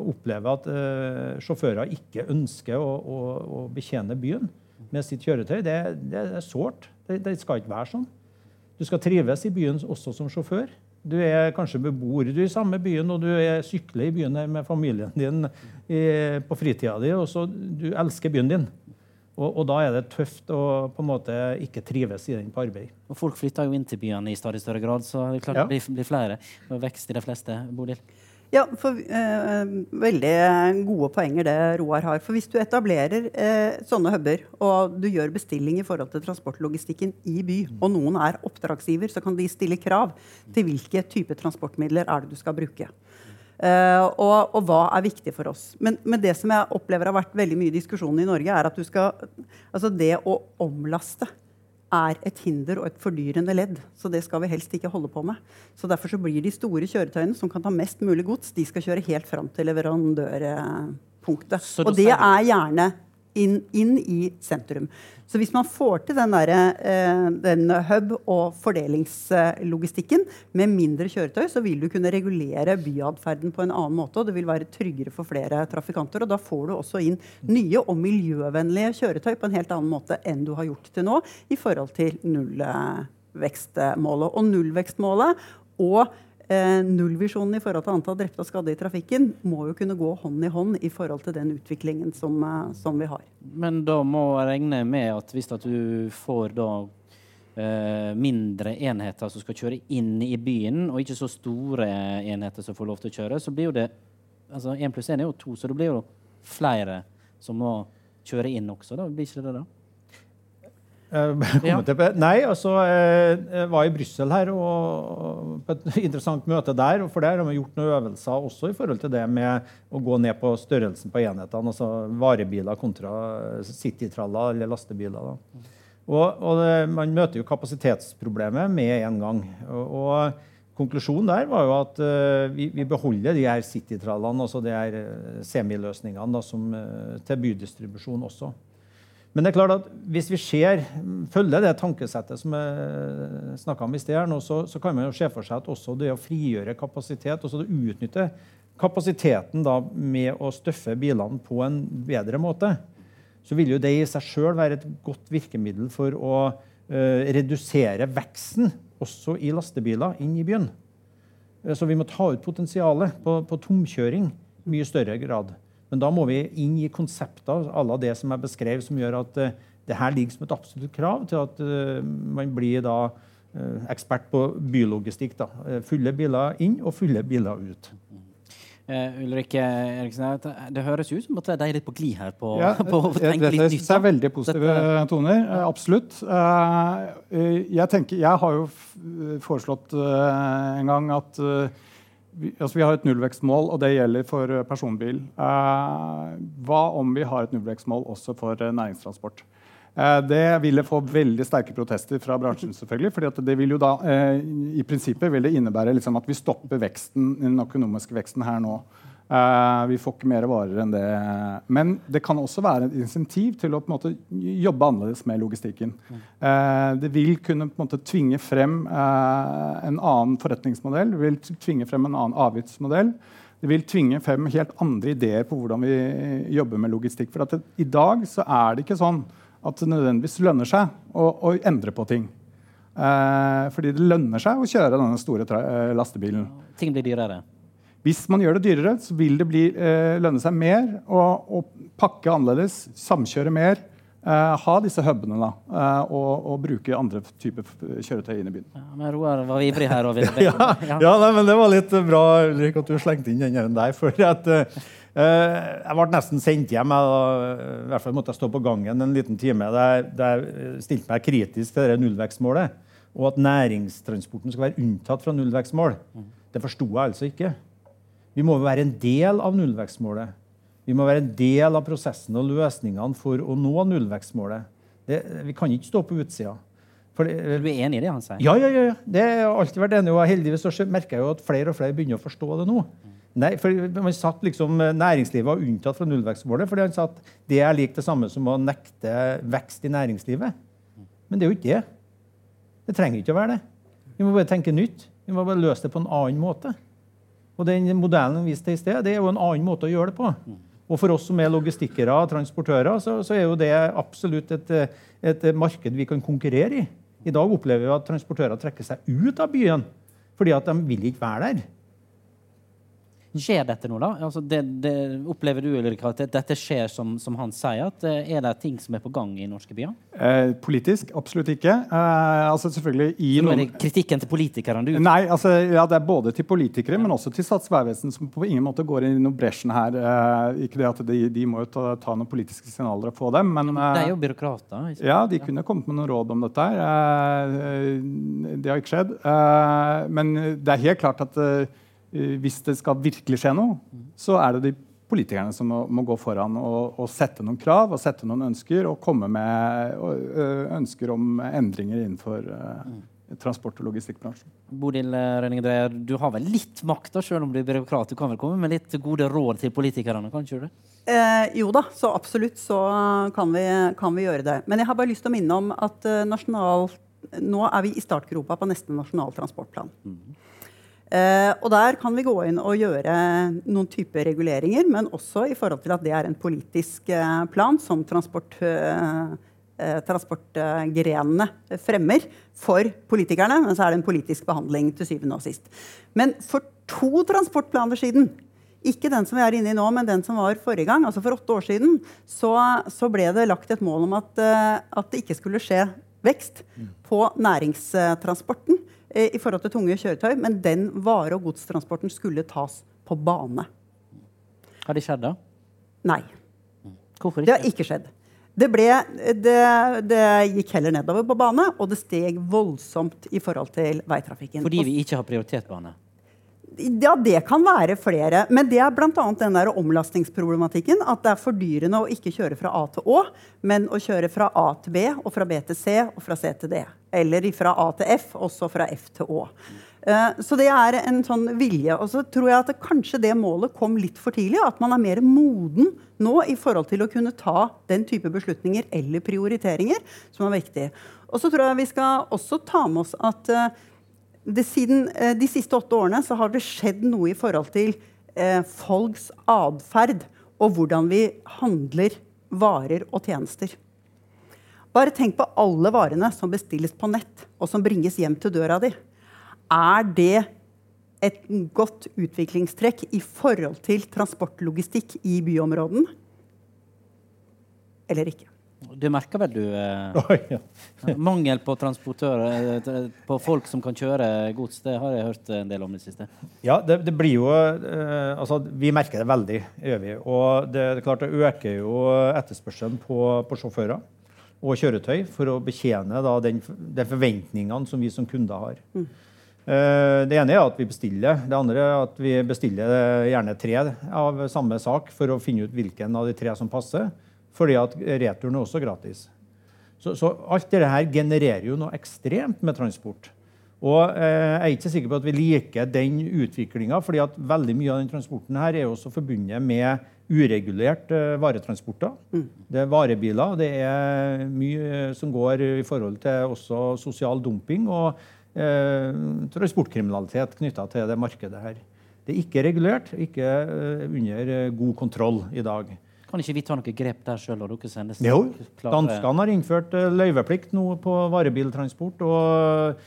oppleve at uh, sjåfører ikke ønsker å, å, å, betjene byen med sitt kjøretøy, det, det er sårt. Det, det, skal ikke være sånn. Du skal trives i byen også som sjåfør. Du er kanskje beboer du i samme byen, og du er sykler i byen med familien din i, på fritida di, og så du elsker byen din. Og, og, da er det tøft å på en måte ikke trives i den på arbeid. Og folk flytter jo inn til byene i stadig større grad, så det er klart ja. det blir, blir flere. Og vekst i de fleste. Bodil? Ja, for, eh, Veldig gode poenger det Roar har. For Hvis du etablerer eh, sånne huber, og du gjør bestilling i forhold til transportlogistikken i by, og noen er oppdragsgiver, så kan de stille krav til hvilke type transportmidler er det du skal bruke. Uh, og, og, hva er viktig for oss. Men, men, det som jeg opplever har vært veldig mye diskusjon i Norge, er at du skal, altså det å omlaste er et hinder og et fordyrende ledd. Så det skal vi helst ikke holde på med. Så Derfor så blir de store kjøretøyene som kan ta mest mulig gods, de skal kjøre helt fram til leverandørpunktet. Og det er gjerne inn, inn, i sentrum. Så hvis man får til den, der, eh, den hub- og fordelingslogistikken med mindre kjøretøy, så vil du kunne regulere byatferden på en annen måte, og det vil være tryggere for flere trafikanter. Og da får du også inn nye og miljøvennlige kjøretøy på en helt annen måte enn du har gjort til nå i forhold til nullvekstmålet. Og nullvekstmålet og eh, nullvisjonen i forhold til antall drepte og skadde i trafikken må jo kunne gå hånd i hånd i forhold til den utviklingen som, eh, som vi har. Men da må jeg regne med at hvis at du får da eh, mindre enheter som skal kjøre inn i byen, og ikke så store enheter som får lov til å kjøre, så blir jo det altså Én pluss én er jo to, så det blir jo flere som må kjøre inn også. da, Blir ikke det da? Eh, [laughs] Ja. Nei, altså eh, Jeg var i Brussel her og på et [laughs] interessant møte der. og For der har vi gjort noen øvelser også i forhold til det med å gå ned på størrelsen på enhetene. Altså varebiler kontra citytraller eller lastebiler. da. Og, og det, Man møter jo kapasitetsproblemet med en gang. Og, og Konklusjonen der var jo at uh, vi, vi beholder de her citytrallene, altså de her eh, semiløsningene da, som, eh, til bydistribusjon også. Men det er klart at hvis vi ser, følger det tankesettet som jeg snakka om i sted, her nå, så, så kan man jo se for seg at også det å frigjøre kapasitet, også det å utnytte kapasiteten da med å støffe bilene på en bedre måte, så vil jo det i seg sjøl være et godt virkemiddel for å uh, redusere veksten også i lastebiler inn i byen. Eh, Så vi må ta ut potensialet på, på tomkjøring mye større grad. Men da må vi inn i konsepter à det som jeg beskrev, som gjør at uh, det her ligger som et absolutt krav til at uh, man blir da uh, ekspert på bylogistikk. Da. Fulle biler inn og fulle biler ut. Uh, Ulrikke Eriksen, det, høres ut som at de er litt på glid her på, Ja, [laughs] på å det- tenke litt nytt. Det er veldig positive Dette- toner. Absolutt. Eh, Jeg, tenker, jeg har jo foreslått uh, en gang at vi, altså vi har et nullvekstmål, og det gjelder for eh, personbil. Eh, Hva om vi har et nullvekstmål også for eh, næringstransport? Eh, Det ville få veldig sterke protester fra bransjen. selvfølgelig, fordi det vil jo da, eh, I prinsippet vil det innebære liksom at vi stopper veksten, den økonomiske veksten her nå. Eh, vi får ikke mer varer enn det. Men det kan også være et insentiv til å måte, jobbe annerledes med logistikken. Uh, det vil kunne måte, tvinge frem uh, en annen forretningsmodell. Det vil tvinge frem en annen avgiftsmodell. Det vil tvinge frem helt andre ideer på hvordan vi jobber med logistikk. For det, I dag så er det ikke sånn at det nødvendigvis lønner seg å, å endre på ting. Fordi det lønner seg å kjøre denne store lastebilen. Ting blir dyrere. Hvis man gjør det dyrere, så vil det bli, eh, lønne seg mer å, å pakke annerledes, samkjøre mer, eh, ha disse hubene da, eh, og, og bruke andre typer kjøretøy inn i byen. Ja, men Roar var ivrig her. Og [laughs] ville Ja, ja nei, men Det var litt bra Ulrik, at du slengte inn den der. for at eh, Jeg ble nesten sendt hjem. Jeg, da, I hvert fall måtte jeg stå på gangen en liten time der, der jeg stilte meg kritisk til det nullvekstmålet. Og at næringstransporten skal være unntatt fra nullvekstmål. Det forsto jeg altså ikke. Vi må være en del av nullvekstmålet. Vi må være en del av prosessen og løsningene for å nå nullvekstmålet. Det, vi kan ikke stå på utsida. Det, Du er enig i det han sier? ja, ja, ja. ja. Det har alltid vært enig. Og heldigvis så merker jeg jo at flere og flere begynner å forstå det nå. Nei, for man satt liksom, Næringslivet var unntatt fra nullvekstmålet fordi han sa at det er lik det samme som å nekte vekst i næringslivet. Men det er jo ikke det. Det trenger ikke å være det. Vi må bare tenke nytt. Vi må bare løse det på en annen måte. Og den modellen vi viste til i sted, det er jo en annen måte å gjøre det på. Og for oss som er logistikkere og transportører, så, så er jo det absolutt et, et marked vi kan konkurrere i. I dag opplever vi at transportører trekker seg ut av byen fordi at de vil ikke være der. Skjer dette nå, da? Altså, det, det, opplever du Ulrikke, at dette skjer som, som han sier? At eh, Er det ting som er på gang i norske byer? Eh, politisk absolutt ikke. Eh, altså selvfølgelig i nå er det kritikken til politikerne du Nei, altså, ja, det er både til politikere, men også til Statens vegvesen, som på ingen måte går inn i noen bresjen her. Eh, ikke det at de, de må jo ta, ta noen politiske signaler og få dem, men De er eh, jo byråkrater. ikke ja, de kunne kommet med noen råd om dette. her. Eh, det har ikke skjedd. Eh, men det er helt klart at hvis det skal virkelig skje noe, så er det de politikerne som må, må gå foran og, og sette noen krav og sette noen ønsker og komme med ønsker om endringer innenfor eh, transport- og logistikkbransjen. Bodil eh, Rønning Dreyer, du har vel litt makt, da, selv om du er byråkrat? Du kan vel komme med litt gode råd til politikerne? kan ikke du det? Eh, jo da, så absolutt så kan vi, kan vi gjøre det. Men jeg har bare lyst til å minne om at eh, nasjonal, nå er vi i startgropa på neste nasjonal transportplan. Eh, og der kan vi gå inn og gjøre noen typer reguleringer, men også i forhold til at det er en politisk eh, plan som transport, eh, eh, transportgrenene fremmer for politikerne. Men så er det en politisk behandling til syvende og sist. Men for to transportplaner siden ikke den som vi er inne i nå, men den som var forrige gang, altså for åtte år siden, så, så ble det lagt et mål om at, eh, at det ikke skulle skje vekst på næringstransporten eh, i forhold til tunge kjøretøy, men den vare- og godstransporten skulle tas på bane. Har det skjedd, da? Nei. Hvorfor ikke? Det har ikke skjedd. Det, ble, det, det gikk heller nedover på bane, og det steg voldsomt i forhold til veitrafikken. Fordi vi ikke har prioritert bane. Ja, det kan være flere. Men det er bl.a. den der omlastingsproblematikken. At det er fordyrende å ikke kjøre fra A til Å, men å kjøre fra A til B, og fra B til C og fra C til D. Eller fra A til F, også fra F til Å. Eh, Så det er en sånn vilje. Og så tror jeg at det, kanskje det målet kom litt for tidlig. At man er mer moden nå i forhold til å kunne ta den type beslutninger eller prioriteringer som er viktig. Og så tror jeg vi skal også ta med oss at eh, det, siden eh, de siste åtte årene så har det skjedd noe i forhold til eh, folks atferd og hvordan vi handler varer og tjenester. Bare tenk på alle varene som bestilles på nett, og som bringes hjem til døra di. Er det et godt utviklingstrekk i forhold til transportlogistikk i byområden? Eller ikke? Du merker vel du eh, [laughs] Oi, ja. Mangel på transportører, eh, på folk som kan kjøre gods, det har jeg hørt en del om i det siste. Ja, det, det blir jo eh, Altså, vi merker det veldig, gjør vi. Og det, det klart det øker jo etterspørselen på, på sjåfører og kjøretøy for å betjene da, den, de forventningene som vi som kunder har. Eh, det ene er at vi bestiller. Det andre er at vi bestiller gjerne tre av samme sak for å finne ut hvilken av de tre som passer. Fordi at returen er også gratis. Så, så alt dette her genererer jo noe ekstremt med transport. Og eh, jeg er ikke sikker på at vi liker den utviklinga, fordi at veldig mye av den transporten her er også forbundet med uregulert eh, varetransporter. Det er varebiler, det er mye som går i forhold til også sosial dumping og eh, transportkriminalitet knytta til det markedet her. Det er ikke regulert, ikke eh, under eh, god kontroll i dag. Kan ikke vi ta noe grep der sjøl? Jo, danskene har innført eh, løyveplikt nå på varebiltransport. og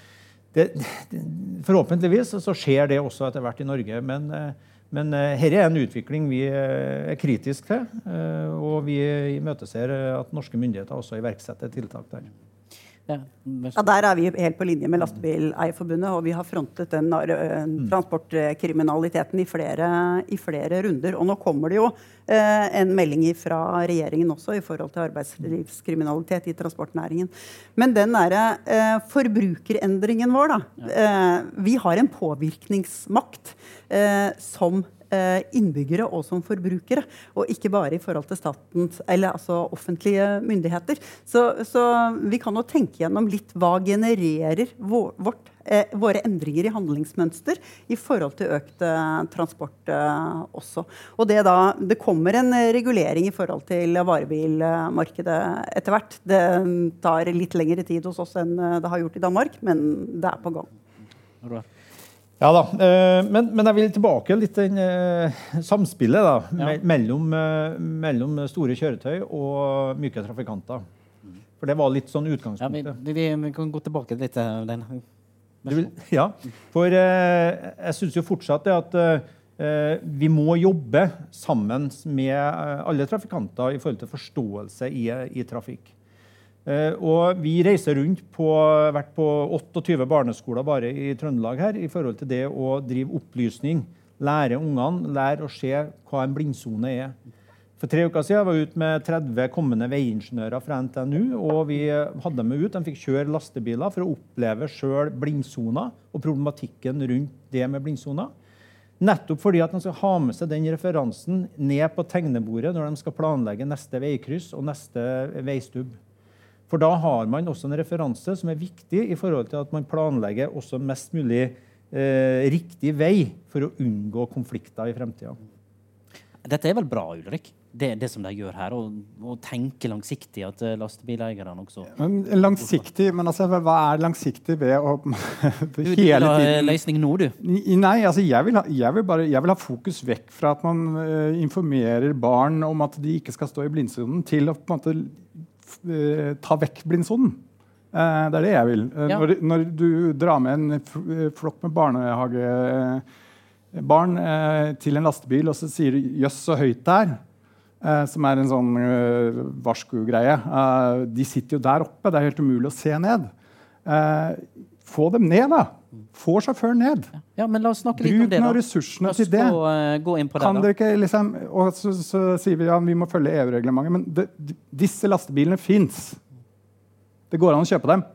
det, det, Forhåpentligvis så skjer det også etter hvert i Norge. Men, eh, men her er en utvikling vi eh, er kritisk til. eh, Og vi imøteser eh, at norske myndigheter også iverksetter tiltak der. Ja, Der er vi helt på linje med Lastebileierforbundet, og vi har frontet den eh, transportkriminaliteten i flere, i flere runder. Og nå kommer det jo eh, en melding fra regjeringen også i forhold til arbeidslivskriminalitet i transportnæringen. Men den derre eh, forbrukerendringen vår, da. Vi har en påvirkningsmakt som innbyggere og som forbrukere, og ikke bare i forhold til statens, eller altså offentlige myndigheter. Så, så vi kan jo tenke gjennom litt hva genererer vår, vårt, eh, våre endringer i handlingsmønster i forhold til økt eh, transport eh, også. Og det, da, det kommer en eh, regulering i forhold til varebilmarkedet etter hvert. Det tar litt lengre tid hos oss enn eh, det har gjort i Danmark, men det er på gang. Ja da, eh, men, men jeg vil tilbake litt til eh, samspillet da, ja. mellom, eh, mellom store kjøretøy og myke trafikanter. For det var litt sånn utgangspunktet. ja, vi, vi, vi kan gå tilbake litt til den. Vil, ja, for jeg syns jo fortsatt det at eh, vi må jobbe sammen med alle trafikanter i forhold til forståelse i, i trafikk. Eh, og vi reiser rundt på, vært på 28 barneskoler bare i Trøndelag her i forhold til det å drive opplysning. Lære ungene lære å se hva en blindsone er. For tre uker siden var jeg ute med 30 kommende veiingeniører fra NTNU. og Vi hadde dem ut, de fikk kjøre lastebiler for å oppleve sjøl blindsoner og problematikken rundt det med blindsoner. Nettopp fordi at de skal ha med seg den referansen ned på tegnebordet når de skal planlegge neste veikryss og neste veistubb. For da har man også en referanse som er viktig i forhold til at man planlegger også mest mulig eh, riktig vei for å unngå konflikter i fremtida. Dette er vel bra, Ulrik? Det, det som de gjør her, å tenke langsiktig. At eh, lastebileierne også Men langsiktig, men altså, hva er langsiktig ved å [laughs] Du, du vil hele ha tiden løsning nå, du. Nei, altså jeg vil, ha, jeg, vil bare, jeg vil ha fokus vekk fra at man uh, informerer barn om at de ikke skal stå i blindsonen, til å på en måte eh, ta vekk blindsonen. Eh, det er det jeg vil. Eh, Ja. Når, når du drar med en eh, flokk med barnehagebarn eh, til en lastebil, og så sier du 'jøss, så høyt det er', eh, som er en sånn eh, varsko-greie eh, De sitter jo der oppe. Det er helt umulig å se ned. Eh, få dem ned, da. Få sjåføren ned. Ja, men la oss snakke litt om Bruk det, nå da. Bruk ressursene til det. gå, eh, gå inn på det, Kan dere ikke liksom, og så, så sier vi ja, vi må følge EU-reglementet, men det, disse lastebilene fins. Det går an å kjøpe dem.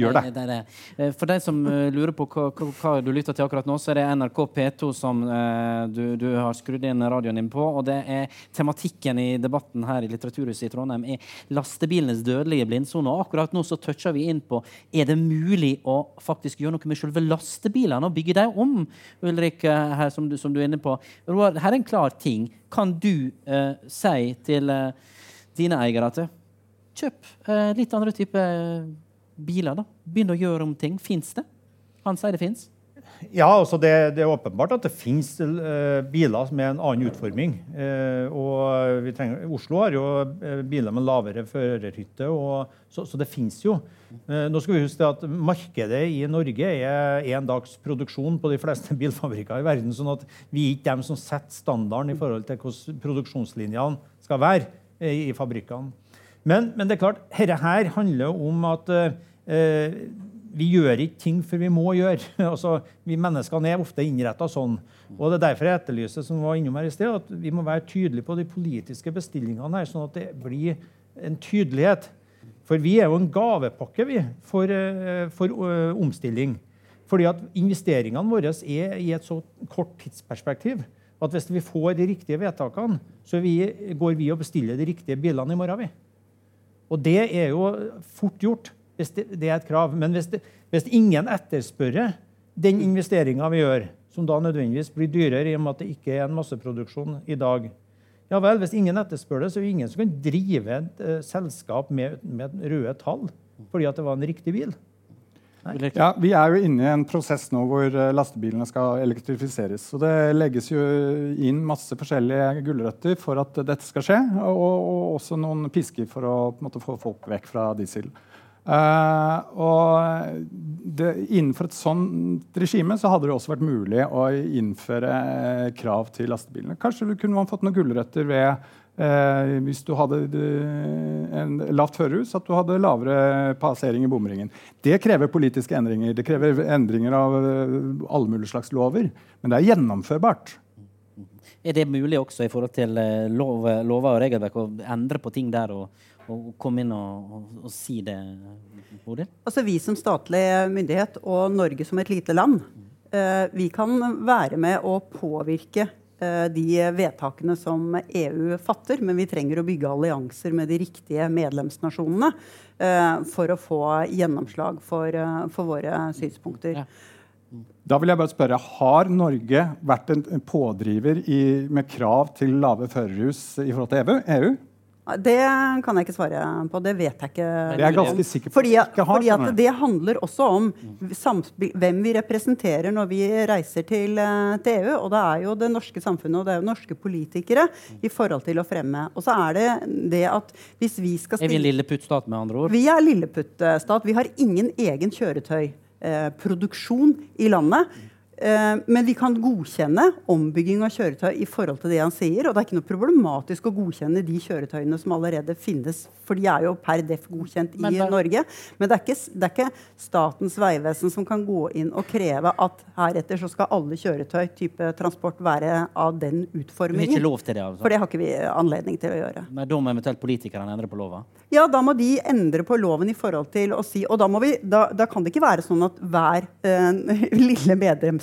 Gjør det. Det det. Eh, For de som eh, lurer på hva, hva, du lytter til akkurat nå, så er det NRK P2 som eh, du, du har skrudd inn radioen din på. Og det er tematikken i debatten her i Litteraturhuset i Trondheim er lastebilenes dødelige blindsone. Og akkurat nå så toucher vi inn på er det mulig å faktisk gjøre noe med selve lastebilene og bygge dem om. Ulrik, eh, her som du, som du er inne på. Roar, her er en klar ting. Kan du eh, si til eh, dine eiere at kjøp litt andre type biler, da? Begynne å gjøre om ting. Fins det? Han sier det fins. Ja, altså det, det er åpenbart at det finnes uh, biler med en annen utforming. Uh, og vi trenger, Oslo har jo eh, biler med lavere førerhytte, og, så, så det finnes jo. Uh, nå skal vi huske at Markedet i Norge er én dags produksjon på de fleste [laughs] bilfabrikker i verden. sånn at vi er ikke dem som setter standarden i forhold til hvordan produksjonslinjene skal være i, i fabrikkene. Men, men det er klart, dette her handler om at vi gjør ikke ting for vi må gjøre. [laughs] altså, vi menneskene er ofte innretta sånn. Og det er derfor jeg etterlyser som var innom her i sted, at vi må være tydelige på de politiske bestillingene her, sånn at det blir en tydelighet. For vi er jo en gavepakke vi, for, eh, for eh, omstilling. Fordi at investeringene våre er i et så kort tidsperspektiv at hvis vi får de riktige vedtakene, så vi, går vi og bestiller de riktige bilene i morgen. vi. Og det er jo fort gjort hvis det, det er et krav. Men hvis, det, hvis ingen etterspørrer den investeringa vi gjør, som da nødvendigvis blir dyrere i og med at det ikke er en masseproduksjon i dag Ja vel, hvis ingen etterspør det, så er det ingen som kan drive et uh, selskap med, med røde tall fordi at det var en riktig bil. Ja, Vi er jo inne i en prosess nå hvor eh, lastebilene skal elektrifiseres. Så det legges jo inn masse forskjellige gulrøtter for at dette skal skje. Og, og også noen pisker for å måte, få folk vekk fra diesel. Eh, og det, innenfor et sånt regime så hadde det også vært mulig å innføre uh, krav til lastebilene. Kanskje du kunne man fått noen gulrøtter ved uh, hvis du hadde en lavt førerhus, at du hadde lavere passering i bomringen. Det krever politiske endringer. Det krever endringer av alle mulige slags lover. Men det er gjennomførbart. Er det mulig også i forhold til lov, lover og regelverk å endre på ting der og, og komme inn og, og, og si det, Bodil? Altså Vi som statlig myndighet og Norge som et lite land, eh, vi kan være med å påvirke eh, de vedtakene som EU fatter, men vi trenger å bygge allianser med de riktige medlemsnasjonene eh, for å få gjennomslag for, eh, for våre synspunkter. Ja. Da vil jeg bare spørre, Har Norge vært en en pådriver i, med krav til lave førerhus i forhold til EU? Det kan jeg ikke svare på. Det vet jeg ikke. Det er ganske sikker på Fordi, at vi ikke har, fordi at det handler også om hvem vi representerer når vi reiser til, eh, til EU. Og det er jo det norske samfunnet og det er jo norske politikere i forhold til å fremme. Og så er det det at hvis vi skal Er vi en stille lilleputt-stat, med andre ord? Vi er lilleputt-stat. Vi har ingen egen kjøretøyproduksjon i landet. Eh, Men vi kan godkjenne ombygging av kjøretøy i forhold til det han sier. Og det er ikke noe problematisk å godkjenne de kjøretøyene som allerede finnes, for de er jo per def godkjent i Men da- Norge. Men det er, ikke, det er ikke Statens vegvesen som kan gå inn og kreve at heretter så skal alle kjøretøy type transport være av den utformingen. lov til det, altså? For det har ikke vi anledning til å gjøre. Men da må eventuelt politikerne endre på lova? Ja, da må de endre på loven i forhold til å si Og da, må vi, da, da kan det ikke være sånn at hver eh, [laughs] lille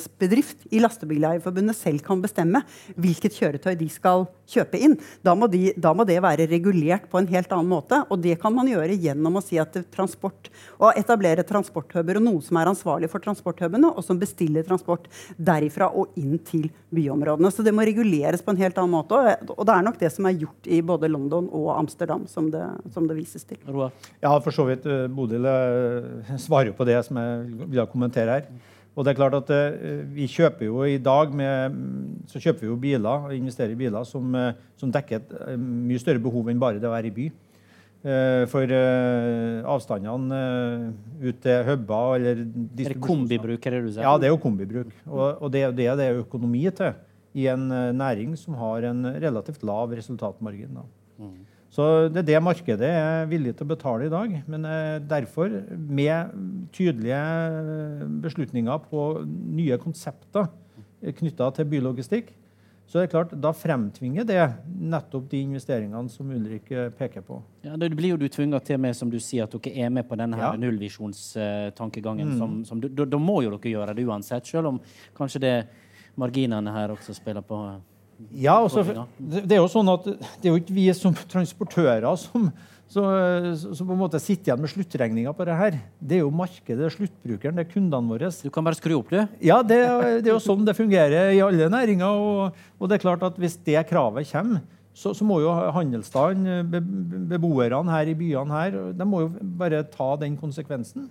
medlemsbedrift i Lastebileierforbundet selv kan bestemme hvilket kjøretøy de skal kjøpe inn. Da må, de, da må det være regulert på en helt annen måte. Og det kan man gjøre gjennom å si at transport Å etablere transporthuber og noen som er ansvarlig for transporthubene, og som bestiller transport derifra og inn til byområdene. Så det må reguleres på en helt annen måte. Og, det er nok det som er gjort i både London og Amsterdam, som det, som det vises til. Roar? Ja, for så vidt. eh, Bodil eh, svarer jo på det som jeg vil kommentere her. Og det er klart at eh, Vi kjøper jo i dag med, så kjøper vi jo biler og investerer i biler som, eh, som dekker et eh, mye større behov enn bare det å være i by. For avstandene ut til huber eller Er det kombibruk, er det? Ja, det er jo kombibruk. Og, og det det det er økonomi til i en næring som har en relativt lav resultatmargin. Da. Så det er det markedet er villig til å betale i dag. Men eh, derfor, med tydelige eh, beslutninger på nye konsepter knytta til bylogistikk, så er det klart, da fremtvinger det nettopp de investeringene som Ulrik eh, peker på. Ja, Da blir jo du tvunget til med som du sier, at dere er med på denne Ja. nullvisjonstankegangen. som, som da, da må jo dere gjøre det uansett, selv om kanskje det marginene her også spiller på. Ja, også, det, er jo sånn at det er jo ikke vi som transportører som, som, som på en måte sitter igjen med sluttregninga på det her. Det er jo markedet, det er sluttbrukeren, det er kundene våre. Du kan bare skru opp, du. Ja, det, det er jo sånn det fungerer i alle næringer. Og, og det er klart at hvis det kravet kommer, så, så må jo handelsstanden, be, beboerne her i byene her, de må jo bare ta den konsekvensen.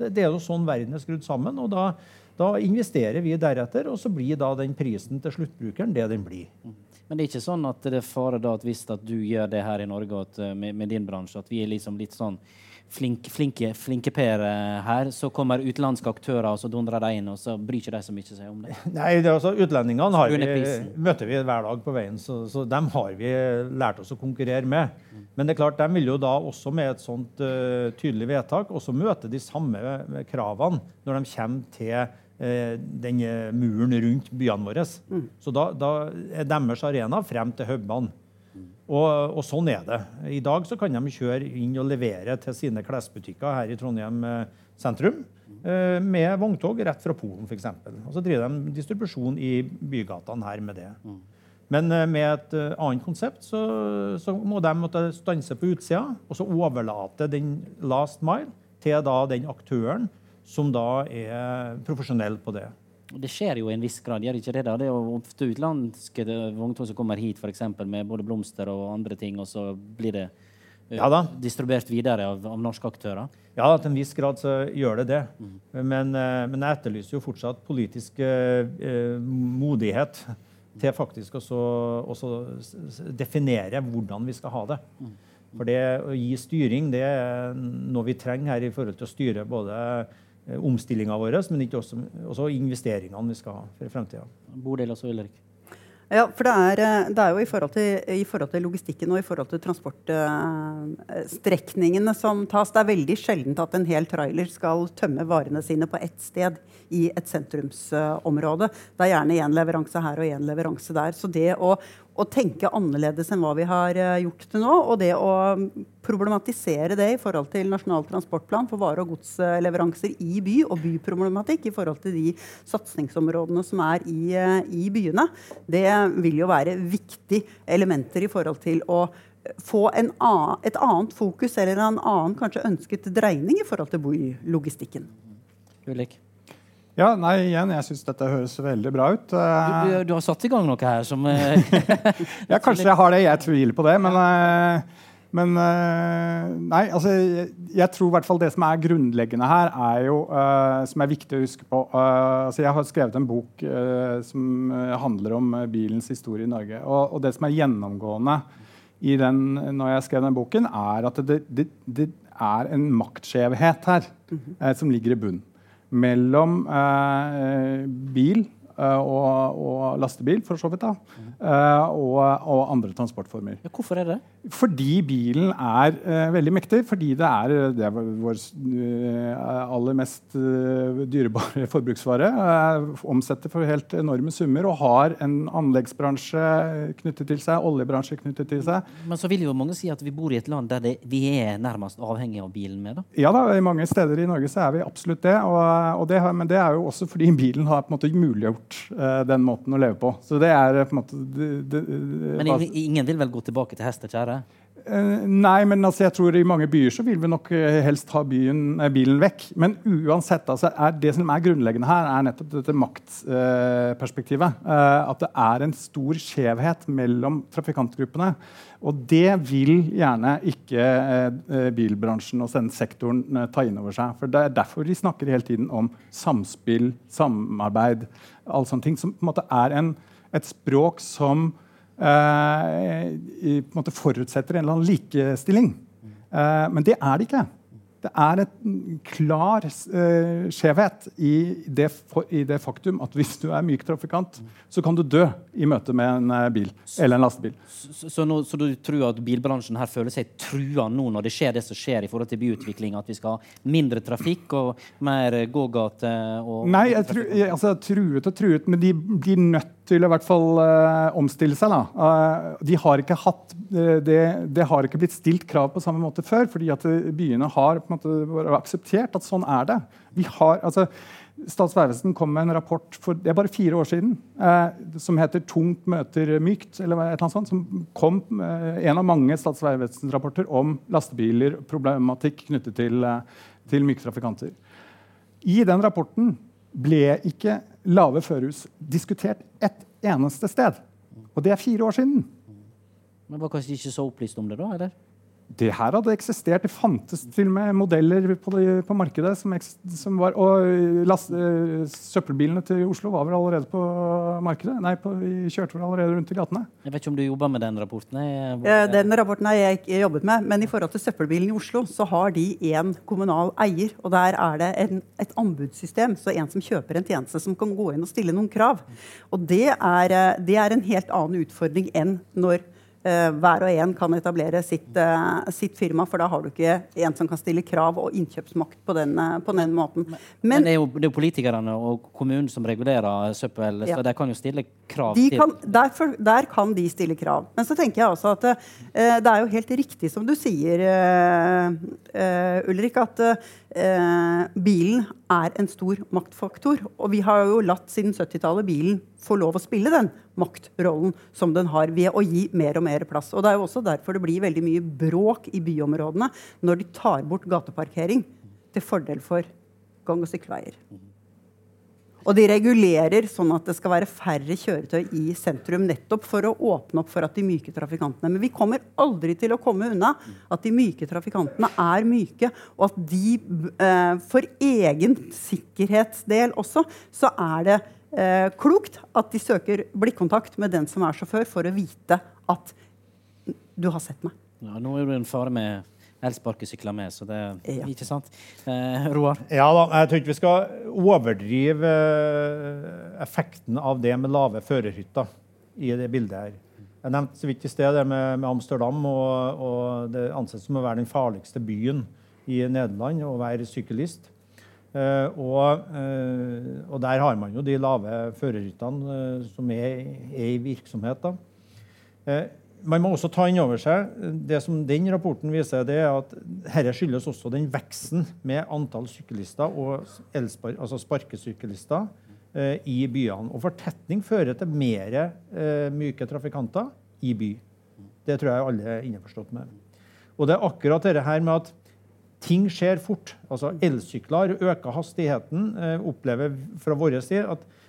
Det, det er jo sånn verden er skrudd sammen. og da, da investerer vi deretter, og så blir da den prisen til sluttbrukeren det den blir. Men det er ikke sånn at det er fare da at hvis at du gjør det her i Norge at, eh, med, med din bransje, at vi er liksom litt sånn flink, flinke, flinke Per her, så kommer utenlandske aktører og så dundrer de inn, og så bryr ikke de så mye seg om det. [laughs] Nei, det er altså, Utlendingene har vi, møter vi hver dag på veien, så, så dem har vi lært oss å konkurrere med. Men det er klart, de vil jo da også med et sånt uh, tydelig vedtak også møte de samme eh, kravene når de kommer til eh, den eh, muren rundt byene våre. Så da, da er deres arena frem til hubene. Og, og sånn er det. I dag så kan de kjøre inn og levere til sine klesbutikker her i Trondheim eh, sentrum med vogntog rett fra Polen f.eks. Og så driver de distribusjon i bygatene her med det. Men eh, med et annet konsept så, så må de måtte stanse på utsida og så overlate den last mile til da den aktøren som da er profesjonell på det. Det skjer jo i en viss grad, gjør ikke det? da? Det er jo ofte utenlandske vogntog som kommer hit for eksempel, med både blomster og andre ting, og så blir det eh, Ja distribuert videre av, av norske aktører. Ja, til en viss grad så gjør det det. Men, eh, men jeg etterlyser jo fortsatt politisk eh, eh, modighet til faktisk å definere hvordan vi skal ha det. For det å gi styring det er noe vi trenger her i forhold til å styre både omstillinga vår, men ikke også, også investeringene vi skal ha for fremtida. Bordel og så Ulrik. Ja, for det er, eh, det er jo i forhold, til, i forhold til logistikken og i forhold til transportstrekningene som tas. Det er veldig sjeldent at en hel trailer skal tømme varene sine på ett sted i et sentrumsområde. Det er gjerne én leveranse her og én leveranse der. Så det å, å tenke annerledes enn hva vi har eh, gjort til nå, og det å problematisere det i forhold til Nasjonal transportplan for vare- og godsleveranser i by, og byproblematikk i forhold til de satsingsområdene som er i, eh, i byene, det vil jo være viktige elementer i forhold til å få en annen, et annet fokus eller en annen kanskje ønsket dreining i forhold til bylogistikken. Ulrik. Ja, nei, igjen, jeg syns dette høres veldig bra ut. Du, du, har satt i gang noe her som eh, [laughs] Ja, kanskje jeg har det. Jeg tviler på det. Men, eh, men eh, Nei, altså jeg, tror i hvert fall det som er grunnleggende her, er jo Som er viktig å huske på altså Jeg har skrevet en bok som handler om bilens historie i Norge. Og, og det som er gjennomgående i den, når jeg skrev den boken, er at det, det, det er en maktskjevhet her eh, som ligger i bunnen. Mellom eh, bil og, og lastebil, for så vidt, da, eh, og, og andre transportformer. ja, Hvorfor er det? Fordi bilen er uh, veldig mektig. Fordi det er, eh, det er vår uh, aller mest uh, dyrebare [laughs] forbruksvare. Eh, omsetter for helt enorme summer og har en anleggsbransje knyttet til seg, oljebransje knyttet til seg. Men så vil jo mange si at vi bor i et land der det, vi er nærmest avhengig av bilen med. da. Ja da, i mange steder i Norge så er vi absolutt det. Og, og det men det er jo også fordi bilen har på en måte muliggjort eh, den måten å leve på. Så det er eh, på en måte det, det, Men ingen, ingen vil vel gå tilbake til hest og kjerre? Eh, nei, men altså, jeg tror i mange byer så vil vi nok eh, helst ha byen, eh, bilen vekk. Men uansett, altså, det som er grunnleggende her, er nettopp dette maktperspektivet. At det er en stor skjevhet mellom trafikantgruppene. Og det vil gjerne ikke bilbransjen og sektoren ta inn over seg. For Det er derfor de snakker hele tiden om samspill, samarbeid, alle sånne ting, som på en måte er en, et språk som på en måte forutsetter en eller annen likestilling. Eh, men det er det ikke. Det er en klar eh, skjevhet i det, i det, faktum at hvis du er myk trafikant, så kan du dø i møte med en eh, bil eller en lastebil. Så, så, nå, så, du tror at bilbransjen her føler seg trua nå når det skjer det som skjer i forhold til byutvikling? At vi skal ha mindre trafikk og mer gågate? Og Nei, jeg tru, jeg, altså, truet og truet, men de blir nødt til å i hvert fall uh, omstille seg. Uh, de har ikke hatt uh, det, det, har ikke blitt stilt krav på samme måte før, fordi at byene har en måte akseptert at sånn er det. Vi har, altså, Statens vegvesen kom med en rapport for det er bare fire år siden som heter 'Tungt møter mykt'. eller et eller annet sånt, Som kom en av mange Statens vegvesen-rapporter om lastebiler, problematikk knyttet til, til myke trafikanter. I den rapporten ble ikke lave førerhus diskutert ett eneste sted. Og det er fire år siden. Men Var kanskje ikke så opplyst om det, da? eller? Det her hadde eksistert. Det fantes til og med modeller på, det, på markedet. Som, som var, og last, uh, Søppelbilene til Oslo var vel allerede på markedet? Nei, på, vi kjørte vel allerede rundt i gatene. Jeg vet ikke om du jobber med den rapporten? Jeg, uh, den rapporten har jeg ikke jobbet med. Men i forhold til søppelbilen i Oslo, så har de én kommunal eier. Og der er det en, et anbudssystem. Så en som kjøper en tjeneste, som kan gå inn og stille noen krav. Og det er, eh, det er en helt annen utfordring enn når hver og en kan etablere sitt, uh, sitt, firma, for da har du ikke en som kan stille krav og innkjøpsmakt på den, uh, på den måten. Men, Men det, er jo, det, er politikerne og kommunen som regulerer søppel, ja. så de kan jo stille krav de til kan, derfor, Der kan de stille krav. Men så tenker jeg også at det er jo helt riktig som du sier, Ulrik, at bilen er en stor maktfaktor. Og vi har jo latt siden 70-tallet bilen få lov å spille den maktrollen som den har, ved å gi mer og mer plass. Og Det er jo også derfor det blir veldig mye bråk i byområdene når de tar bort gateparkering til fordel for gang- og sykkelveier. Og de regulerer sånn at det skal være færre kjøretøy i sentrum, nettopp for å åpne opp for at de myke trafikantene Men vi kommer aldri til å komme unna at de myke trafikantene er myke, og at de eh, for egen sikkerhetsdel også, så er det eh, klokt at de søker blikkontakt med den som er sjåfør, for å vite at du har sett meg. Ja, nå er det en fare med elsparkesykler med, så det er ja. ikke sant. Eh, Roar? Ja da, jeg tror ikke vi skal overdrive eh, effekten av det med lave førerhytter i det bildet her. Jeg nevnte så vidt i sted det med, med Amsterdam, og, og det anses som å være den farligste byen i Nederland å være syklist. Uh, og, uh, og, der har man jo de lave førerhyttene uh, som er, er, i virksomhet. Man må også ta inn over seg det som den rapporten viser, det er at dette skyldes også den veksten med antall syklister og elspar, altså sparkesyklister i byene. Og fortetning fører til mer myke trafikanter i by. Det tror jeg alle er innforstått med. Og det er akkurat dette her med at ting skjer fort. Altså Elsykler øker hastigheten. Eh, opplever fra vår side at eh,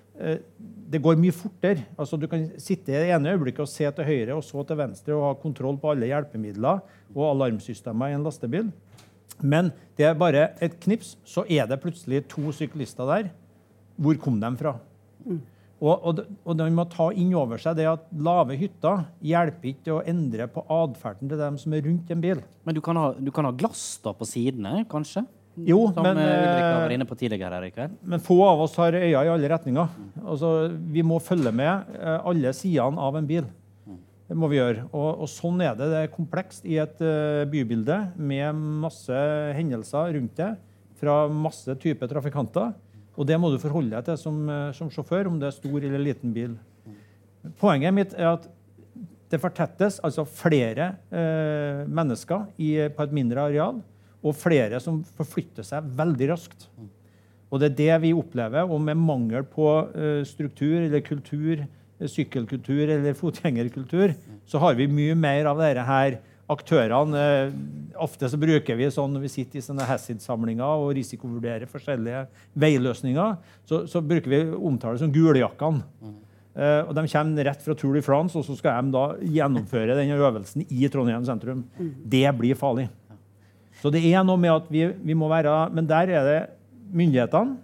det går mye fortere. Altså, du kan sitte i det ene øyeblikket og se til høyre og så til venstre og ha kontroll på alle hjelpemidler og alarmsystemer i en lastebil. Men det er bare et knips, så er det plutselig to syklister der. Hvor kom de fra? Mm. Og, og, og Man må ta inn over seg det at lave hytter hjelper ikke å endre på atferden til dem som er rundt en bil. Men du kan ha, du kan ha glass da på sidene, kanskje? Jo, som men, eh, Ulrik var inne på tidligere her i kveld. Men få av oss har øyne i alle retninger. Altså, vi må følge med eh, alle sidene av en bil. Det må vi gjøre. Og, og sånn er det. Det er komplekst i et uh, bybilde med masse hendelser rundt det fra masse typer trafikanter. Og det må du forholde deg til som, eh, som, sjåfør, om det er stor eller liten bil. Poenget mitt er at det fortettes altså flere eh, mennesker i, på et mindre areal, og flere som forflytter seg veldig raskt. Og det er det vi opplever. Og med mangel på eh, struktur eller kultur, sykkelkultur eller [laughs] fotgjengerkultur, så har vi mye mer av dette her aktørene eh, Ofte så bruker vi sånn når vi sitter i sånne Hassid-samlinger og risikovurderer forskjellige veiløsninger, så, så bruker vi omtale som guljakkene. Mm. Uh, og De kommer rett fra Tour de France, og så skal de da gjennomføre denne øvelsen i Trondheim sentrum. Mm. Det blir farlig. Så det er noe med at vi, vi må være Men der er det myndighetene,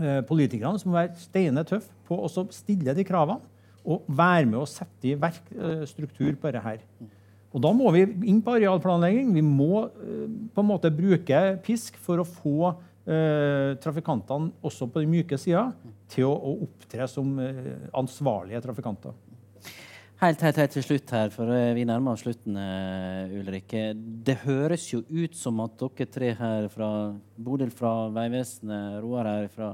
uh, politikerne, som må være steine tøffe på å stille de kravene og være med å sette i verk uh, struktur på dette. her. Og Da må vi inn på arealplanlegging. Vi må eh, på en måte bruke pisk for å få eh, trafikantene også på den myke sida til å, å opptre som eh, ansvarlige trafikanter. Helt, helt, helt til slutt her, for eh, vi nærmer oss slutten, eh, Ulrikke. Det høres jo ut som at dere tre her fra Bodil fra Vegvesenet, Roar her fra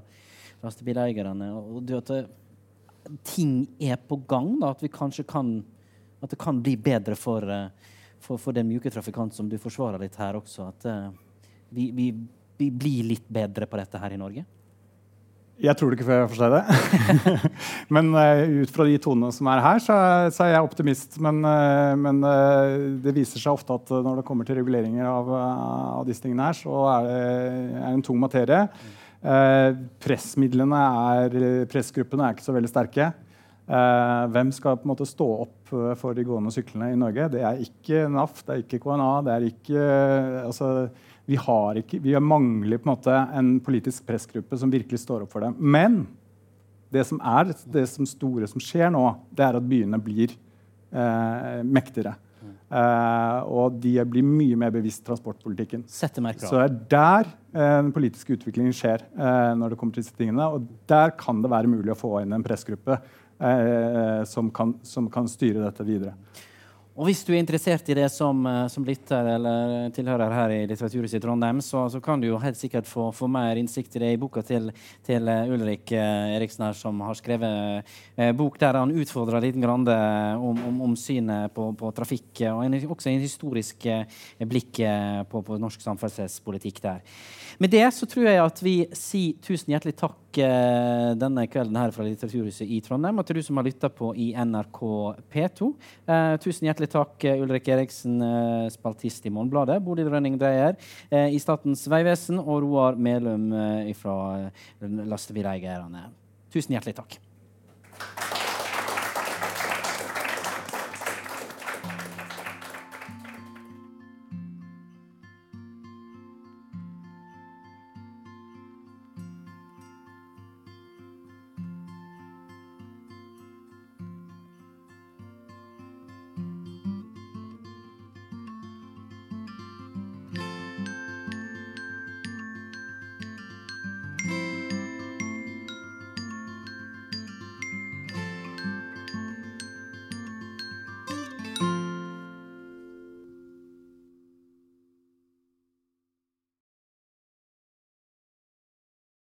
lastebileierne og at ting er på gang? da, At vi kanskje kan at det kan bli bedre for, eh, for, for den mjuke trafikant som du forsvarer litt her også? At vi, vi, vi, blir litt bedre på dette her i Norge? Jeg tror det ikke før jeg forstår det. [laughs] men uh, ut fra de tonene som er her, så, så er jeg optimist. Men, uh, men det viser seg ofte at når det kommer til reguleringer av, av disse tingene her, så er det er en tung materie. pressmidlene er, pressgruppene er ikke så veldig sterke. Uh, hvem skal på en måte stå opp uh, for de gående syklene i Norge? Det er ikke NAF, det er ikke KNA. det er ikke, uh, altså, vi, har ikke, vi mangler på en måte en politisk pressgruppe som virkelig står opp for det. Men det som er det som store som skjer nå, det er at byene blir mektigere. og de blir mye mer bevisst transportpolitikken. Så det er der den politiske utviklingen skjer. når det kommer til disse tingene, og Der kan det være mulig å få inn en pressgruppe eh, som, kan, som, kan, styre dette videre. Og Hvis du er interessert i det som, eh, som lytter eller tilhører her i Litteraturhuset i Trondheim, så, så, kan du jo helt sikkert få, få, mer innsikt i det i boka til, til eh, Ulrik eh, Eriksen, her, som har skrevet eh, bok der han utfordrer litt Grande om, om, om, synet på, på trafikk, og en, også en historisk blikk på, på norsk samferdselspolitikk der. Med det så tror jeg at vi sier tusen hjertelig takk eh, denne kvelden her fra Litteraturhuset i Trondheim, og til du som har lytta på i NRK P2. Eh, tusen hjertelig takk, eh, Ulrik Eriksen, spaltist i Morgenbladet, Bodil Rønning Dreyer i Statens vegvesen, og Roar Melum fra lastebileierne. Tusen hjertelig takk.